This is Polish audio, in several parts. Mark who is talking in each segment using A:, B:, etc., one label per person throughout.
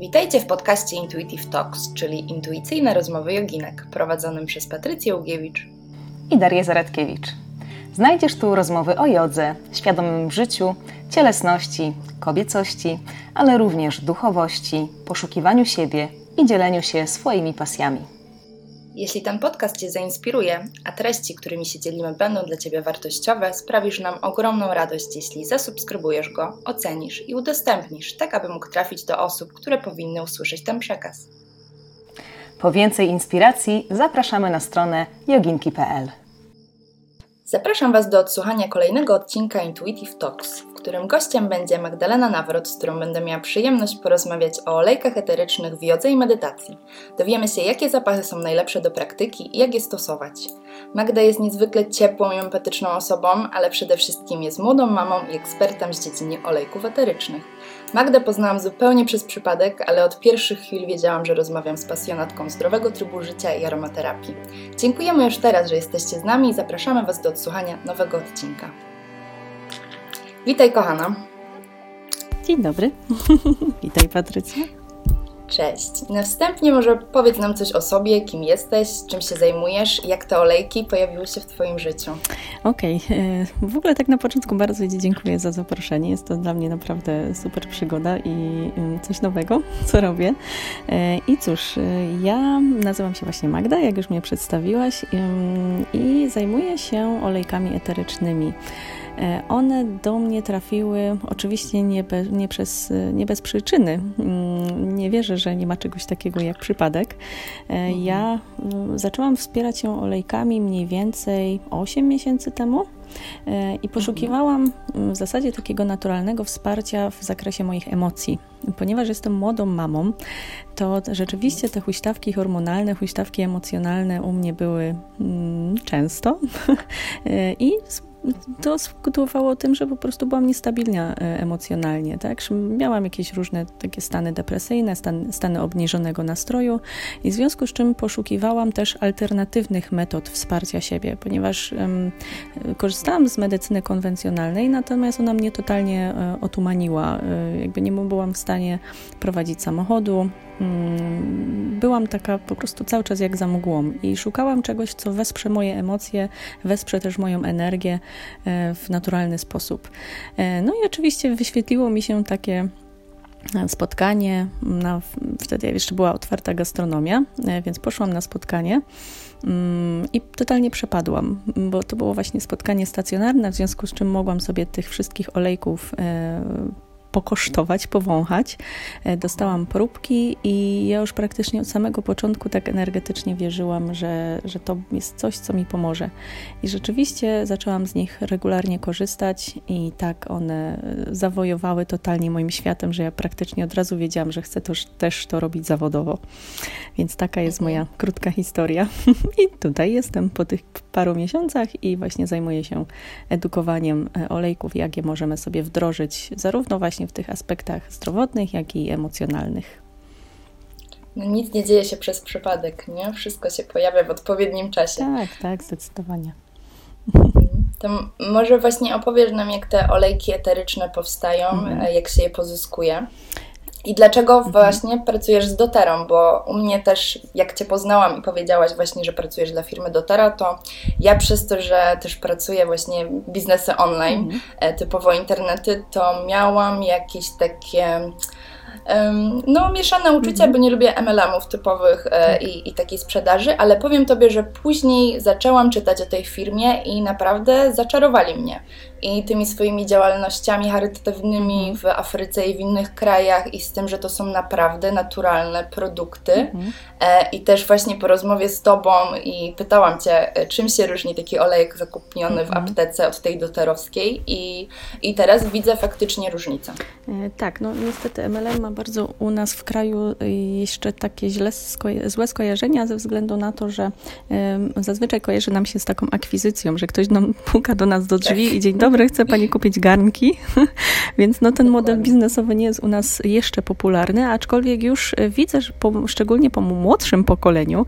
A: Witajcie w podcaście Intuitive Talks, czyli intuicyjne rozmowy joginek, prowadzonym przez Patrycję Ugiewicz
B: i Darię Zaradkiewicz. Znajdziesz tu rozmowy o jodze, świadomym życiu, cielesności, kobiecości, ale również duchowości, poszukiwaniu siebie i dzieleniu się swoimi pasjami.
A: Jeśli ten podcast Cię zainspiruje, a treści, którymi się dzielimy, będą dla Ciebie wartościowe, sprawisz nam ogromną radość, jeśli zasubskrybujesz go, ocenisz i udostępnisz, tak aby mógł trafić do osób, które powinny usłyszeć ten przekaz.
B: Po więcej inspiracji zapraszamy na stronę joginki.pl.
A: Zapraszam Was do odsłuchania kolejnego odcinka Intuitive Talks, którym gościem będzie Magdalena Nawrot, z którą będę miała przyjemność porozmawiać o olejkach eterycznych w jodze i medytacji. Dowiemy się, jakie zapachy są najlepsze do praktyki i jak je stosować. Magda jest niezwykle ciepłą i empatyczną osobą, ale przede wszystkim jest młodą mamą i ekspertem z dziedziny olejków eterycznych. Magdę poznałam zupełnie przez przypadek, ale od pierwszych chwil wiedziałam, że rozmawiam z pasjonatką zdrowego trybu życia i aromaterapii. Dziękujemy już teraz, że jesteście z nami i zapraszamy Was do odsłuchania nowego odcinka. Witaj, kochana.
B: Dzień dobry. Witaj, Patrycja.
A: Cześć. Na wstępnie może powiedz nam coś o sobie, kim jesteś, czym się zajmujesz jak te olejki pojawiły się w Twoim życiu.
B: Okej. Okay. E, w ogóle tak na początku bardzo Ci dziękuję za zaproszenie. Jest to dla mnie naprawdę super przygoda i coś nowego, co robię. E, I cóż, e, ja nazywam się właśnie Magda, jak już mnie przedstawiłaś i zajmuję się olejkami eterycznymi. One do mnie trafiły oczywiście nie, be, nie, przez, nie bez przyczyny. Mm, nie wierzę, że nie ma czegoś takiego jak przypadek. E, mhm. Ja mm, zaczęłam wspierać się olejkami mniej więcej 8 miesięcy temu. E, I poszukiwałam mm, w zasadzie takiego naturalnego wsparcia w zakresie moich emocji. Ponieważ jestem młodą mamą, to rzeczywiście te huśtawki hormonalne, huśtawki emocjonalne u mnie były mm, często i to skutkowało tym, że po prostu byłam niestabilna e, emocjonalnie, tak? Miałam jakieś różne takie stany depresyjne, stan, stany obniżonego nastroju i w związku z czym poszukiwałam też alternatywnych metod wsparcia siebie, ponieważ um, korzystałam z medycyny konwencjonalnej, natomiast ona mnie totalnie um, otumaniła. Um, jakby nie byłam w stanie prowadzić samochodu, Mm, byłam taka po prostu cały czas jak za mgłą i szukałam czegoś, co wesprze moje emocje, wesprze też moją energię e, w naturalny sposób. E, no i oczywiście wyświetliło mi się takie e, spotkanie, na, wtedy jeszcze była otwarta gastronomia, więc poszłam na spotkanie i totalnie przepadłam, bo to było właśnie spotkanie stacjonarne, w związku z czym mogłam sobie tych wszystkich olejków pokosztować, powąchać. E, dostałam próbki i ja już praktycznie od samego początku tak energetycznie wierzyłam, że, że to jest coś, co mi pomoże. I rzeczywiście zaczęłam z nich regularnie korzystać i tak one zawojowały totalnie moim światem, że ja praktycznie od razu wiedziałam, że chcę też, też to robić zawodowo. Więc taka jest moja krótka historia. I tutaj jestem po tych paru miesiącach i właśnie zajmuję się edukowaniem e, olejków, jak je możemy sobie wdrożyć, zarówno właśnie w tych aspektach zdrowotnych, jak i emocjonalnych.
A: No, nic nie dzieje się przez przypadek, nie? Wszystko się pojawia w odpowiednim czasie.
B: Tak, tak, zdecydowanie.
A: To może właśnie opowiesz nam, jak te olejki eteryczne powstają, mhm. E, jak się je pozyskuje. I dlaczego mhm. właśnie pracujesz z doterą? Bo u mnie też, jak Cię poznałam i powiedziałaś właśnie, że pracujesz dla firmy dotera, to ja przez to, że też pracuję właśnie biznesy online, mhm. E, typowo internety, to miałam jakieś takie no, mieszane uczucia, mhm. bo nie lubię MLM-ów typowych e, tak. i, i takiej sprzedaży, ale powiem Tobie, że później zaczęłam czytać o tej firmie i naprawdę zaczarowali mnie i tymi swoimi działalnościami charytatywnymi mhm. w Afryce i w innych krajach i z tym, że to są naprawdę naturalne produkty. Mhm. E, I też właśnie po rozmowie z Tobą i pytałam Cię, e, czym się różni taki olejek zakupiony mhm. w aptece od tej doterowskiej i, i teraz widzę faktycznie różnicę.
B: E, tak, no niestety MLM ma bardzo u nas w kraju jeszcze takie źle skoja złe skojarzenia ze względu na to, że zazwyczaj kojarzy nam się z taką akwizycją, że ktoś nam puka do nas do drzwi tak. i dzień dobry, dobry, chce Pani kupić garnki, więc no ten model biznesowy nie jest u nas jeszcze popularny, aczkolwiek już widzę, że po, szczególnie po młodszym pokoleniu,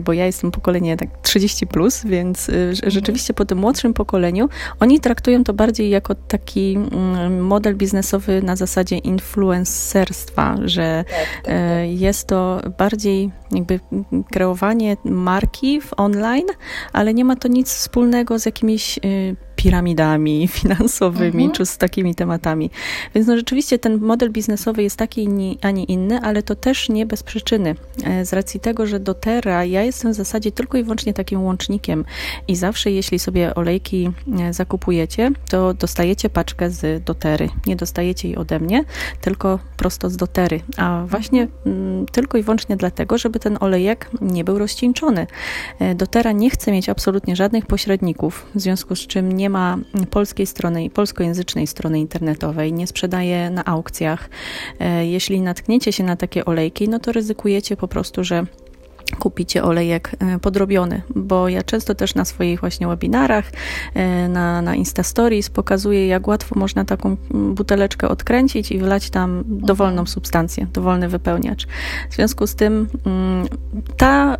B: bo ja jestem pokolenie tak 30+, plus, więc mhm. rzeczywiście po tym młodszym pokoleniu oni traktują to bardziej jako taki model biznesowy na zasadzie influencerstwa, że tak. jest to bardziej jakby kreowanie marki w online, ale nie ma to nic wspólnego z jakimiś y, piramidami finansowymi, mhm. czy z takimi tematami. Więc no rzeczywiście ten model biznesowy jest taki, a nie inny, ale to też nie bez przyczyny. E, z racji tego, że dotera ja jestem w zasadzie tylko i wyłącznie takim łącznikiem i zawsze jeśli sobie olejki e, zakupujecie, to dostajecie paczkę z dotery. Nie dostajecie jej ode mnie, tylko prosto z dotery. A właśnie mhm. m, tylko i wyłącznie dlatego, żeby ten olejek nie był rozcieńczony. E, dotera nie chce mieć absolutnie żadnych pośredników, w związku z czym nie ma ma polskiej strony, polskojęzycznej strony internetowej, nie sprzedaje na aukcjach. E, jeśli natkniecie się na takie olejki, no to ryzykujecie po prostu, że kupicie olejek e, podrobiony, bo ja często też na swoich właśnie webinarach, e, na, na Insta Stories pokazuję, jak łatwo można taką buteleczkę odkręcić i wlać tam dowolną substancję, dowolny wypełniacz. W związku z tym mm, ta y,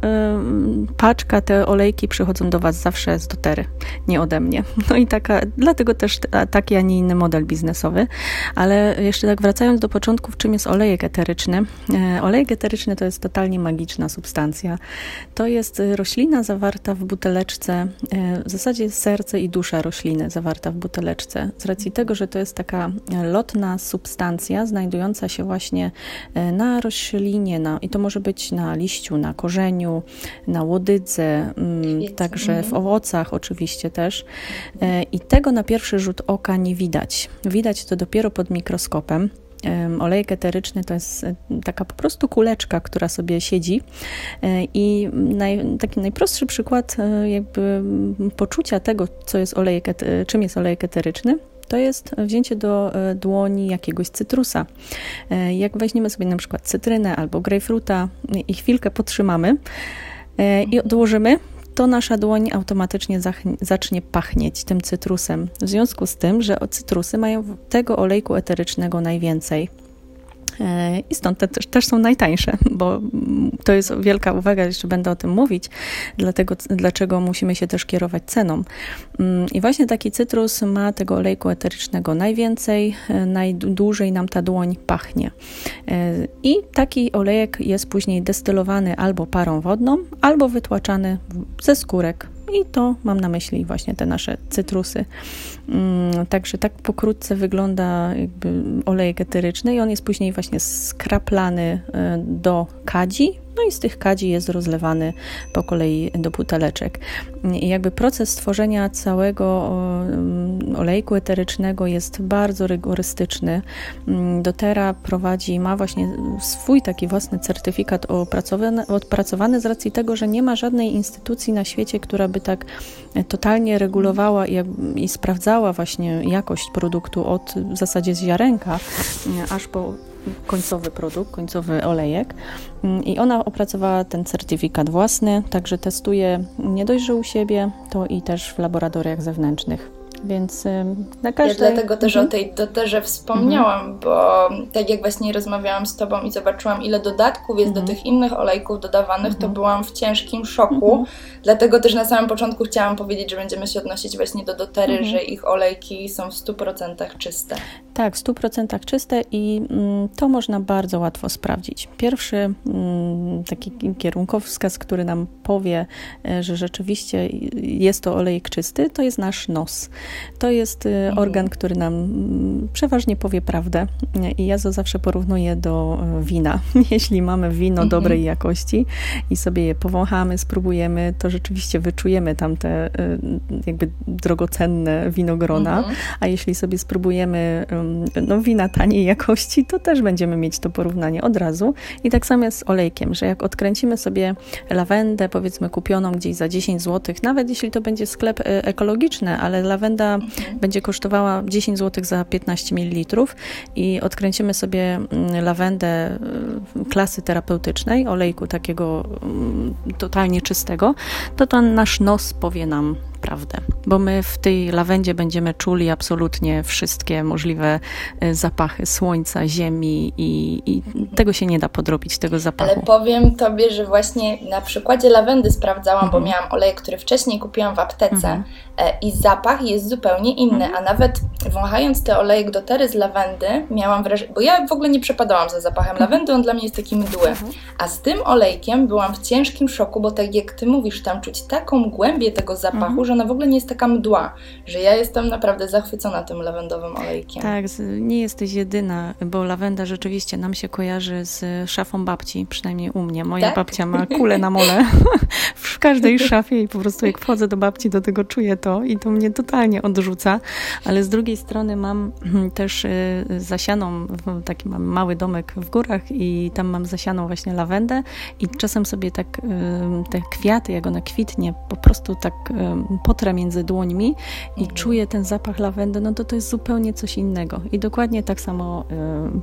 B: paczka, te olejki przychodzą do Was zawsze z dotery, nie ode mnie. No i taka, dlatego też taki, a nie inny model biznesowy. Ale jeszcze tak wracając do początków, czym jest olejek eteryczny? Olejek eteryczny to jest totalnie magiczna substancja to jest y, roślina zawarta w buteleczce, y, w zasadzie serce i dusza rośliny zawarta w buteleczce. Z racji tego, że to jest taka lotna substancja znajdująca się właśnie y, na roślinie, na, i to może być na liściu, na korzeniu, na łodydze, mm, także w mhm. owocach oczywiście też. I tego na pierwszy rzut oka nie widać. Widać to dopiero pod mikroskopem. Olejek eteryczny to jest e, taka po prostu kuleczka, która sobie siedzi e, i naj, taki najprostszy przykład e, jakby poczucia tego, co jest olejek, czym jest olejek eteryczny, to jest wzięcie do dłoni jakiegoś cytrusa. Jak weźmiemy sobie na przykład cytrynę albo grejpfruta i chwilkę potrzymamy i odłożymy, to nasza dłoń automatycznie zacznie pachnieć tym cytrusem. W związku z tym, że cytrusy mają tego olejku eterycznego najwięcej. E, I stąd te też, też są najtańsze, bo to jest wielka uwaga, jeszcze będę o tym mówić, dlatego, dlaczego musimy się też kierować ceną. Mm, I właśnie taki cytrus ma tego olejku eterycznego najwięcej, e, najdłużej nam ta dłoń pachnie. E, I taki olejek jest później destylowany albo parą wodną, albo wytłaczany ze skórek i to mam na myśli właśnie te nasze cytrusy. Mm, także tak pokrótce wygląda jakby olejek eteryczny i on jest później właśnie skraplany e, do kadzi, no i z tych kadzi jest rozlewany po kolei do buteleczek. I jakby proces tworzenia całego mm, olejku eterycznego jest bardzo rygorystyczny. Mm, dotera prowadzi, ma właśnie swój taki własny certyfikat opracowany, odpracowany z racji tego, że nie ma żadnej instytucji na świecie, która by tak totalnie regulowała i, i sprawdzała właśnie jakość produktu od w zasadzie z ziarenka aż po końcowy produkt, końcowy olejek. I ona opracowała ten certyfikat własny, także testuje nie dość, że u siebie, to i też w laboratoriach zewnętrznych. Więc na każdej...
A: Ja dlatego też mhm. o tej doterze wspomniałam, mhm. bo tak jak właśnie rozmawiałam z Tobą i zobaczyłam, ile dodatków jest mhm. do tych innych olejków dodawanych, to mhm. byłam w ciężkim szoku. Mhm. Dlatego też na samym początku chciałam powiedzieć, że będziemy się odnosić właśnie do dotery, mhm. że ich olejki są w 100% czyste.
B: Tak, w 100% czyste i mm, to można bardzo łatwo sprawdzić. Pierwszy mm, taki kierunkowskaz, który nam powie, e, że rzeczywiście jest to olejek czysty, to jest nasz nos. To jest y, mhm. organ, który nam mm, przeważnie powie prawdę i ja to zawsze porównuję do y, wina. Jeśli mamy wino mhm. dobrej jakości i sobie je powąchamy, spróbujemy, to rzeczywiście wyczujemy tam te y, jakby drogocenne winogrona, mhm. a jeśli sobie spróbujemy no, wina taniej jakości, to też będziemy mieć to porównanie od razu. I tak samo jest z olejkiem, że jak odkręcimy sobie lawendę, powiedzmy kupioną gdzieś za 10 zł, nawet jeśli to będzie sklep ekologiczny, ale lawenda mhm. będzie kosztowała 10 zł za 15 ml i odkręcimy sobie mm, lawendę y, klasy terapeutycznej, olejku takiego mm, totalnie czystego, to to nasz nos powie nam naprawdę, bo my w tej lawendzie będziemy czuli absolutnie wszystkie możliwe e, zapachy słońca, ziemi i, i tego się nie da podrobić, tego zapachu.
A: Ale powiem Tobie, że właśnie na przykładzie lawendy sprawdzałam, mhm. bo miałam olej, który wcześniej kupiłam w aptece mhm. E, i zapach jest zupełnie inny, mhm. a nawet wąchając te olejek do tery z lawendy miałam wrażenie, bo ja w ogóle nie przepadałam za zapachem mhm. lawendy, on dla mnie jest taki mdły, mhm. a z tym olejkiem byłam w ciężkim szoku, bo tak jak Ty mówisz, tam czuć taką głębię tego zapachu, mhm. że ona w ogóle nie jest taka mdła, że ja jestem naprawdę zachwycona tym lawendowym olejkiem.
B: Tak, nie jesteś jedyna, bo lawenda rzeczywiście nam się kojarzy z szafą babci, przynajmniej u mnie. Moja tak? babcia ma kulę na mole w każdej szafie i po prostu jak wchodzę do babci, do tego czuję to i to mnie totalnie odrzuca, ale z drugiej strony mam też y, zasianą, taki mam mały domek w górach i tam mam zasianą właśnie lawendę i czasem sobie tak y, te kwiaty, jak ona kwitnie, po prostu tak y, potrę między dłońmi i mhm. czuję ten zapach lawendy, no to to jest zupełnie coś innego i dokładnie tak samo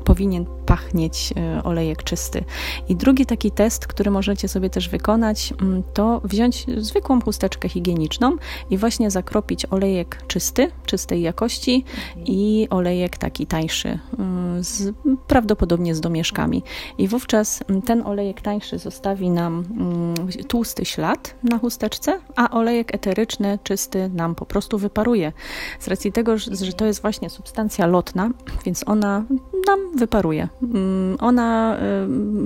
B: powinien pachnieć olejek czysty. I drugi taki test, który możecie sobie też wykonać, mm, to wziąć zwykłą chusteczkę higieniczną i właśnie zakropić olejek czysty, czystej jakości mhm. i olejek taki tańszy, mm, z, prawdopodobnie z domieszkami. I wówczas mm, ten olejek tańszy zostawi nam tłusty ślad na chusteczce, a olejek eteryczny, czysty nam po prostu wyparuje. Z racji tego, że to jest właśnie substancja lotna, więc ona nam wyparuje. Ona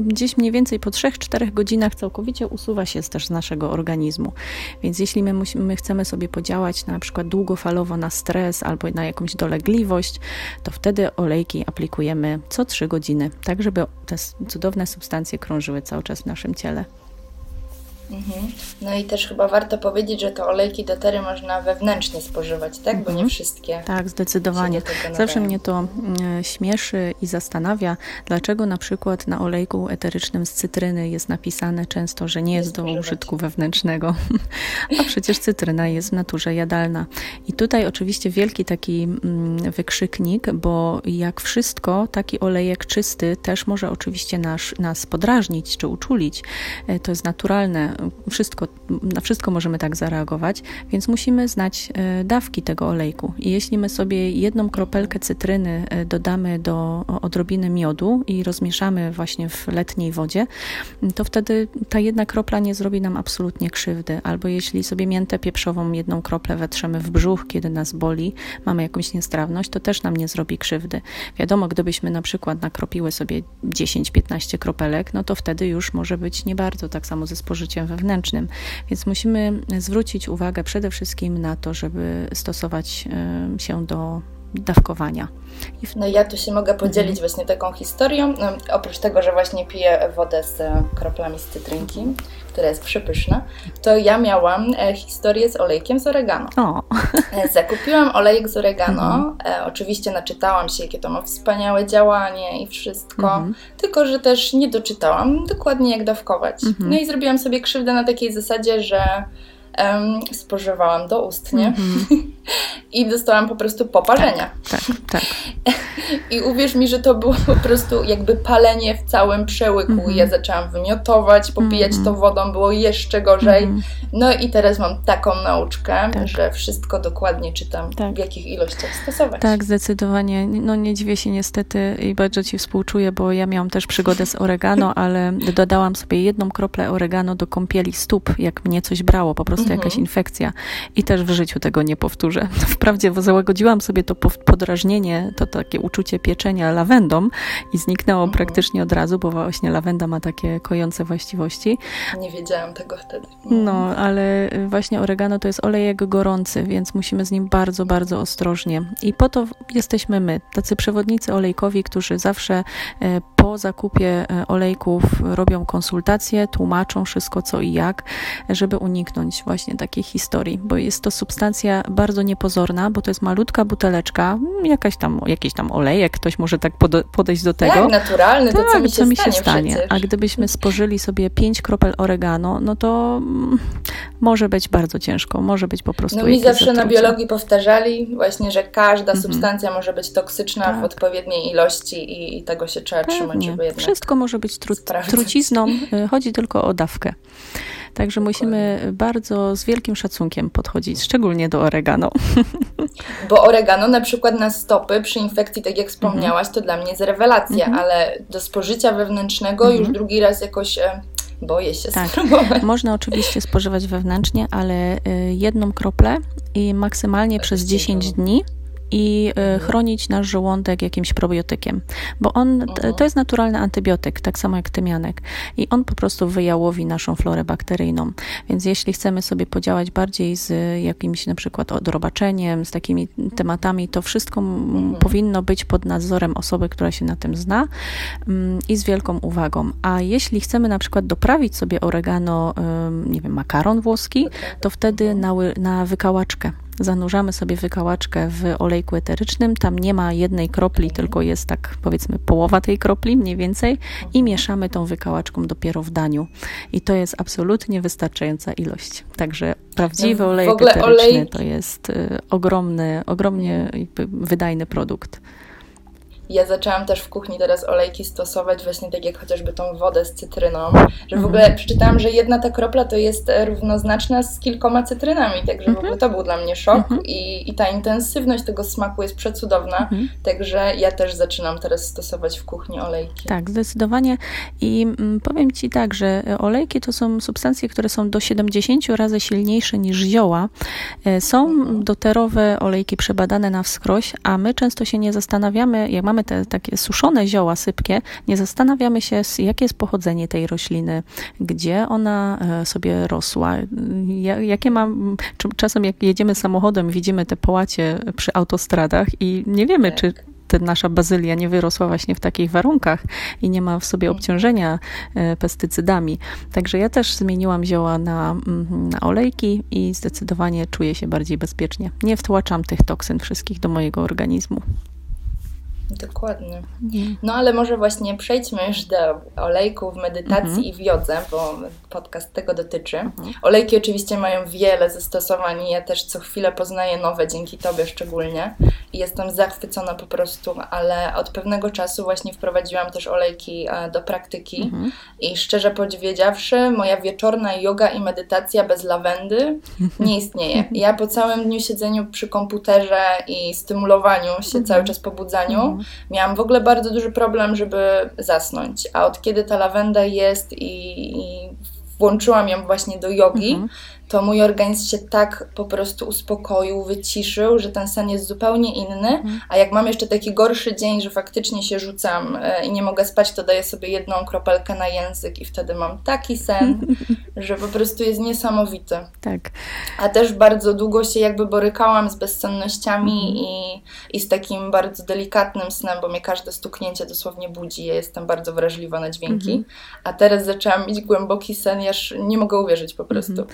B: gdzieś mniej więcej po 3-4 godzinach całkowicie usuwa się też z naszego organizmu. Więc jeśli my, musimy, my chcemy sobie podziałać na przykład długofalowo na stres albo na jakąś dolegliwość, to wtedy olejki aplikujemy co 3 godziny, tak żeby te cudowne substancje krążyły cały czas w naszym ciele.
A: Mhm. No i też chyba warto powiedzieć, że to olejki do tery można wewnętrznie spożywać, tak? Bo nie mhm. wszystkie.
B: Tak, zdecydowanie. Zawsze mnie to mm, śmieszy i zastanawia, dlaczego na przykład na olejku eterycznym z cytryny jest napisane często, że nie jest do użytku wewnętrznego. A przecież cytryna jest w naturze jadalna. I tutaj oczywiście wielki taki mm, wykrzyknik, bo jak wszystko, taki olejek czysty też może oczywiście nas, nas podrażnić czy uczulić. E, to jest naturalne wszystko, na wszystko możemy tak zareagować, więc musimy znać e, dawki tego olejku. I jeśli my sobie jedną kropelkę cytryny e, dodamy do odrobiny miodu i rozmieszamy właśnie w letniej wodzie, to wtedy ta jedna kropla nie zrobi nam absolutnie krzywdy. Albo jeśli sobie miętę pieprzową jedną kroplę wetrzemy w brzuch, kiedy nas boli, mamy jakąś niestrawność, to też nam nie zrobi krzywdy. Wiadomo, gdybyśmy na przykład nakropiły sobie 10-15 kropelek, no to wtedy już może być nie bardzo tak samo ze spożyciem wewnętrznym. Więc musimy zwrócić uwagę przede wszystkim na to, żeby stosować się do dawkowania.
A: No ja tu się mogę podzielić właśnie taką historią. Oprócz tego, że właśnie piję wodę z kroplami z cytrynki, która jest przepyszna, to ja miałam e, historię z olejkiem z oregano. O. E, zakupiłam olejek z oregano. Mhm. E, oczywiście naczytałam się, jakie to ma wspaniałe działanie i wszystko, mhm. tylko że też nie doczytałam dokładnie, jak dawkować. Mhm. No i zrobiłam sobie krzywdę na takiej zasadzie, że um, spożywałam doustnie mm-hmm. i dostałam po prostu poparzenia.
B: Tak, tak, tak.
A: I uwierz mi, że to było po prostu jakby palenie w całym przełyku. Mm-hmm. Ja zaczęłam wymiotować, popijać mm-hmm. to wodą, było jeszcze gorzej. Mhm. No i teraz mam taką nauczkę, tak. że wszystko dokładnie czytam, tak. w jakich ilościach stosować.
B: Tak, zdecydowanie. No nie dziwię się niestety i bardzo Ci współczuję, bo ja miałam też przygodę z oregano, ale dodałam sobie jedną kroplę oregano do kąpieli stóp, jak mnie coś brało, po prostu mhm. jakaś infekcja i też w życiu tego nie powtórzę. Wprawdzie załagodziłam sobie to podrażnienie, to takie uczucie pieczenia lawendą i zniknęło mhm. praktycznie od razu, bo właśnie lawenda ma takie kojące właściwości.
A: Nie wiedziałam tego wtedy.
B: No, ale właśnie oregano to jest olejek gorący, więc musimy z nim bardzo, bardzo ostrożnie. I po to jesteśmy my, tacy przewodnicy olejkowi, którzy zawsze e, po zakupie e, olejków robią konsultacje, tłumaczą wszystko co i jak, żeby uniknąć właśnie takiej historii, bo jest to substancja bardzo niepozorna, bo to jest malutka buteleczka, jakaś tam, jakiś tam olejek, ktoś może tak podejść do tego.
A: Tak, naturalny, to tak, co mi się co mi
B: stanie,
A: się stanie.
B: A gdybyśmy spożyli sobie 5 kropel oregano, no to mm, może być bardzo ciężko, może być po prostu
A: No mi zawsze zatrucie. na biologii powtarzali właśnie, że każda mhm. substancja może być toksyczna tak. w odpowiedniej ilości i, i tego się trzeba trzymać, żeby
B: Wszystko może być tru trucizną, y, chodzi tylko o dawkę. Także musimy bardzo z wielkim szacunkiem podchodzić, szczególnie do oregano.
A: Bo oregano na przykład na stopy przy infekcji, tak jak wspomniałaś, to dla mnie jest rewelacja, mhm. ale do spożycia wewnętrznego mhm. już drugi raz jakoś e, boję się tak. spróbować.
B: Można oczywiście spożywać wewnętrznie, ale y, jedną kroplę i maksymalnie przez 10 dni i e, mhm. chronić nasz żołądek jakimś probiotykiem, bo on mhm. to jest naturalny antybiotyk, tak samo jak tymianek i on po prostu wyjałowi naszą florę bakteryjną. Więc jeśli chcemy sobie podziałać bardziej z jakimś na przykład odrobaczeniem, z takimi tematami, to wszystko mhm. powinno być pod nadzorem osoby, która się na tym zna mm, i z wielką uwagą. A jeśli chcemy na przykład doprawić sobie oregano, nie wiem, makaron włoski, to wtedy na, na wykałaczkę zanurzamy sobie wykałaczkę w olejku eterycznym. Tam nie ma jednej kropli, tylko jest tak powiedzmy połowa tej kropli mniej więcej i mieszamy tą wykałaczką dopiero w daniu. I to jest absolutnie wystarczająca ilość. Także prawdziwy olejek eteryczny olej... to jest y, ogromny, ogromnie wydajny produkt.
A: Ja zaczęłam też w kuchni teraz olejki stosować, właśnie tak jak chociażby tą wodę z cytryną, że w ogóle mhm. przeczytałam, że jedna ta kropla to jest e, równoznaczna z kilkoma cytrynami, także w ogóle mhm. to był dla mnie szok mhm. i, i ta intensywność tego smaku jest przecudowna, także ja też zaczynam teraz stosować w kuchni olejki.
B: Tak, zdecydowanie i mm, powiem Ci tak, że olejki to są substancje, które są do 70 razy silniejsze niż zioła. E, są doterowe olejki przebadane na wskroś, a my często się nie zastanawiamy, jak mamy mamy te takie suszone zioła sypkie, nie zastanawiamy się, jakie jest pochodzenie tej rośliny, gdzie ona e, sobie rosła, jakie ma, czasem jak jedziemy samochodem, widzimy te połacie przy autostradach i nie wiemy, tak. czy nasza bazylia nie wyrosła właśnie w takich warunkach i nie ma w sobie obciążenia e, pestycydami. Także ja też zmieniłam zioła na, mm, na olejki i zdecydowanie czuję się bardziej bezpiecznie. Nie wtłaczam tych toksyn wszystkich do mojego organizmu.
A: Dokładnie. No ale może właśnie przejdźmy już do olejków, medytacji mhm. i w jodze, bo podcast tego dotyczy. Mhm. Olejki oczywiście mają wiele zastosowań i ja też co chwilę poznaję nowe, dzięki Tobie szczególnie. I jestem zachwycona po prostu, ale od pewnego czasu właśnie wprowadziłam też olejki e, do praktyki mhm. i szczerze powiedziawszy, moja wieczorna yoga i medytacja bez lawendy nie istnieje. Ja po całym dniu siedzeniu przy komputerze i stymulowaniu się, cały czas pobudzaniu, miałam w ogóle bardzo duży problem, żeby zasnąć. A od kiedy ta lawenda jest i, i włączyłam ją właśnie do jogi, mhm to mój organizm się tak po prostu uspokoił, wyciszył, że ten sen jest zupełnie inny. Mhm. A jak mam jeszcze taki gorszy dzień, że faktycznie się rzucam e, i nie mogę spać, to daję sobie jedną kropelkę na język i wtedy mam taki sen, że po prostu jest niesamowity.
B: Tak.
A: A też bardzo długo się jakby borykałam z bezsennościami mhm. i, i z takim bardzo delikatnym snem, bo mnie każde stuknięcie dosłownie budzi. Ja jestem bardzo wrażliwa na dźwięki. Mhm. A teraz zaczęłam mieć głęboki sen, ja nie mogę uwierzyć po prostu.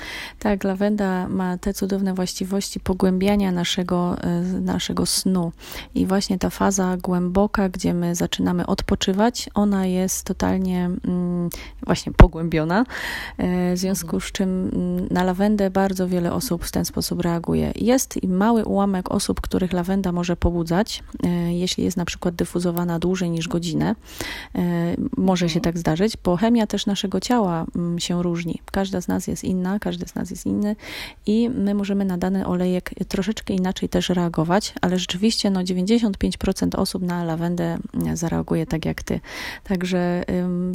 A: Mhm.
B: Tak, lawenda ma te cudowne właściwości pogłębiania naszego, e, naszego snu. I właśnie ta faza głęboka, gdzie my zaczynamy odpoczywać, ona jest totalnie mm, właśnie pogłębiona. E, w związku z czym mm, na lawendę bardzo wiele osób w ten sposób reaguje. Jest mały ułamek osób, których lawenda może pobudzać, e, jeśli jest na przykład dyfuzowana dłużej niż godzinę. Może się tak zdarzyć, bo chemia też naszego ciała mm, się różni. Każda z nas jest inna, każdy z nas jest inny i my możemy na dany olejek troszeczkę inaczej też reagować, ale rzeczywiście no 95% osób na lawendę zareaguje tak jak ty. Także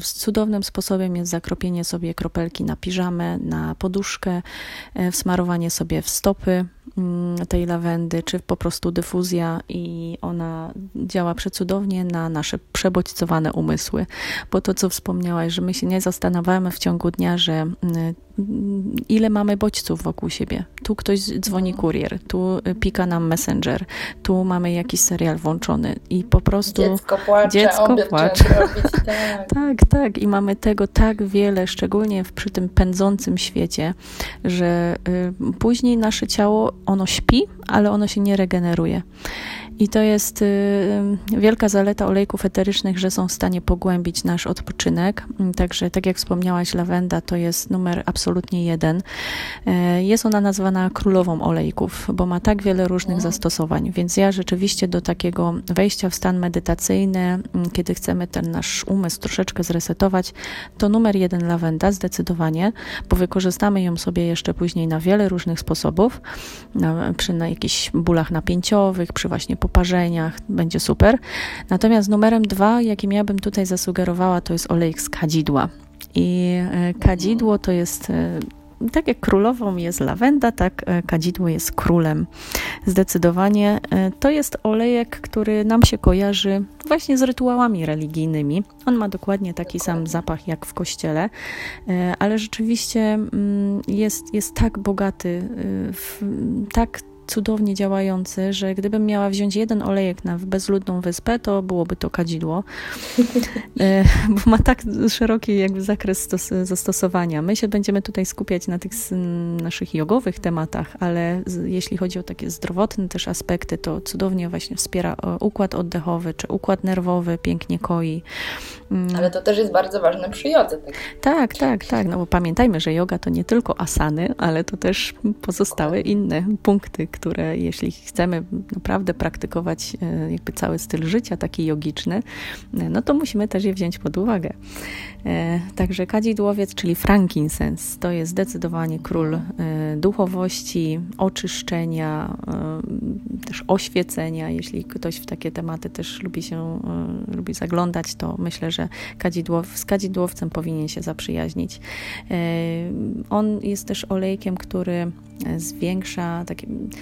B: cudownym sposobem jest zakropienie sobie kropelki na piżamę, na poduszkę, e, wsmarowanie sobie w stopy mm, tej lawendy, czy po prostu dyfuzja i ona działa przecudownie na nasze przebodźcowane umysły. Bo to, co wspomniałaś, że my się nie zastanawiamy w ciągu dnia, że ile mamy bodźców wokół siebie. Tu ktoś dzwoni kurier, tu pika nam messenger, tu mamy jakiś serial włączony i po prostu
A: dziecko płacze, dziecko płacze. Robić,
B: tak. tak, tak. I mamy tego tak wiele, szczególnie przy tym pędzącym świecie, że y, później nasze ciało, ono śpi, ale ono się nie regeneruje. I to jest y, wielka zaleta olejków eterycznych, że są w stanie pogłębić nasz odpoczynek. Także, tak jak wspomniałaś, lawenda to jest numer absolutnie jeden. E, jest ona nazwana królową olejków, bo ma tak wiele różnych zastosowań. Więc ja rzeczywiście do takiego wejścia w stan medytacyjny, kiedy chcemy ten nasz umysł troszeczkę zresetować, to numer jeden lawenda zdecydowanie, bo wykorzystamy ją sobie jeszcze później na wiele różnych sposobów, na, przy na jakichś bólach napięciowych, przy właśnie poparzeniach, będzie super. Natomiast numerem dwa, jakim ja bym tutaj zasugerowała, to jest olejek z kadzidła. I e, kadzidło to jest e, tak jak królową jest lawenda, tak e, kadzidło jest królem. Zdecydowanie to jest olejek, który nam się kojarzy właśnie z rytuałami religijnymi. On ma dokładnie taki sam zapach jak w kościele, ale rzeczywiście mm, jest, jest tak bogaty, tak cudownie działający, że gdybym miała wziąć jeden olejek na bezludną wyspę, to byłoby to kadzidło, e, bo ma tak szeroki jakby zakres zastosowania. My się będziemy tutaj skupiać na tych naszych jogowych tematach, ale jeśli chodzi o takie zdrowotne też aspekty, to cudownie właśnie wspiera układ oddechowy czy układ nerwowy, pięknie koi.
A: Mm. Ale to też jest bardzo ważne przy jodze.
B: Tak, tak, tak, tak. No bo pamiętajmy, że yoga to nie tylko asany, ale to też pozostałe inne punkty, które jeśli chcemy naprawdę praktykować e, jakby cały styl życia taki jogiczny, e, no to musimy też je wziąć pod uwagę. E, także kadzidłowiec, czyli frankincense, to jest zdecydowanie król duchowości, oczyszczenia, też oświecenia. Jeśli ktoś w takie tematy też lubi się, lubi zaglądać, to myślę, że kadzidłow, z kadzidłowcem powinien się zaprzyjaźnić. On jest też olejkiem, który zwiększa takie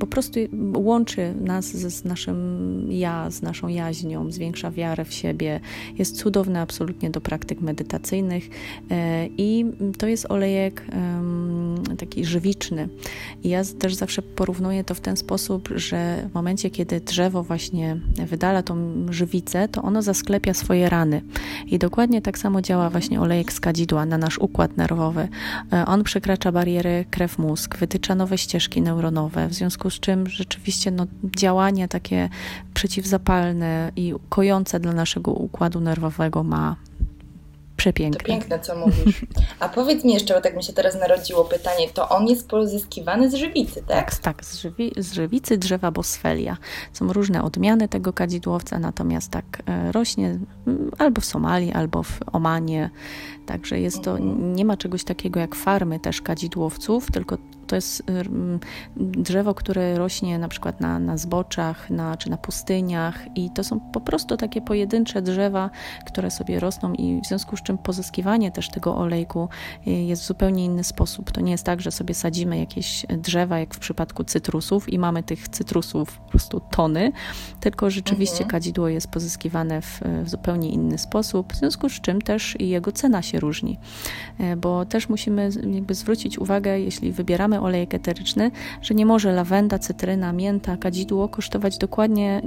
B: po prostu łączy nas z naszym ja, z naszą jaźnią, zwiększa wiarę w siebie. Jest cudowny absolutnie do praktyk medytacyjnych e, i to jest olejek taki żywiczny. I ja też zawsze porównuję to w ten sposób, że w momencie, kiedy drzewo właśnie wydala tą żywicę, to ono zasklepia swoje rany. I dokładnie tak samo działa właśnie olejek z kadzidła na nasz układ nerwowy. E, on przekracza bariery krew-mózg, wytycza nowe ścieżki neuronowe, w związku z czym rzeczywiście no, działanie takie przeciwzapalne i kojące dla naszego układu nerwowego ma przepiękne.
A: To piękne, co mówisz. A powiedz mi jeszcze, bo tak mi się teraz narodziło pytanie, to on jest pozyskiwany z żywicy, tak?
B: Tak, tak z, żywi, z żywicy drzewa bosfelia. Są różne odmiany tego kadzidłowca, natomiast tak e, rośnie mm, albo w Somalii, albo w Omanie. Także jest to, mhm. nie ma czegoś takiego jak farmy też kadzidłowców, tylko to jest drzewo, które rośnie na przykład na, na zboczach na, czy na pustyniach i to są po prostu takie pojedyncze drzewa, które sobie rosną i w związku z czym pozyskiwanie też tego olejku y, jest w zupełnie inny sposób. To nie jest tak, że sobie sadzimy jakieś drzewa, jak w przypadku cytrusów i mamy tych cytrusów po prostu tony, tylko rzeczywiście mhm. kadzidło jest pozyskiwane w, w zupełnie inny sposób, w związku z czym też jego cena się różni, y, bo też musimy jakby zwrócić uwagę, jeśli wybieramy olejek eteryczny, że nie może lawenda, cytryna, mięta, kadzidło kosztować dokładnie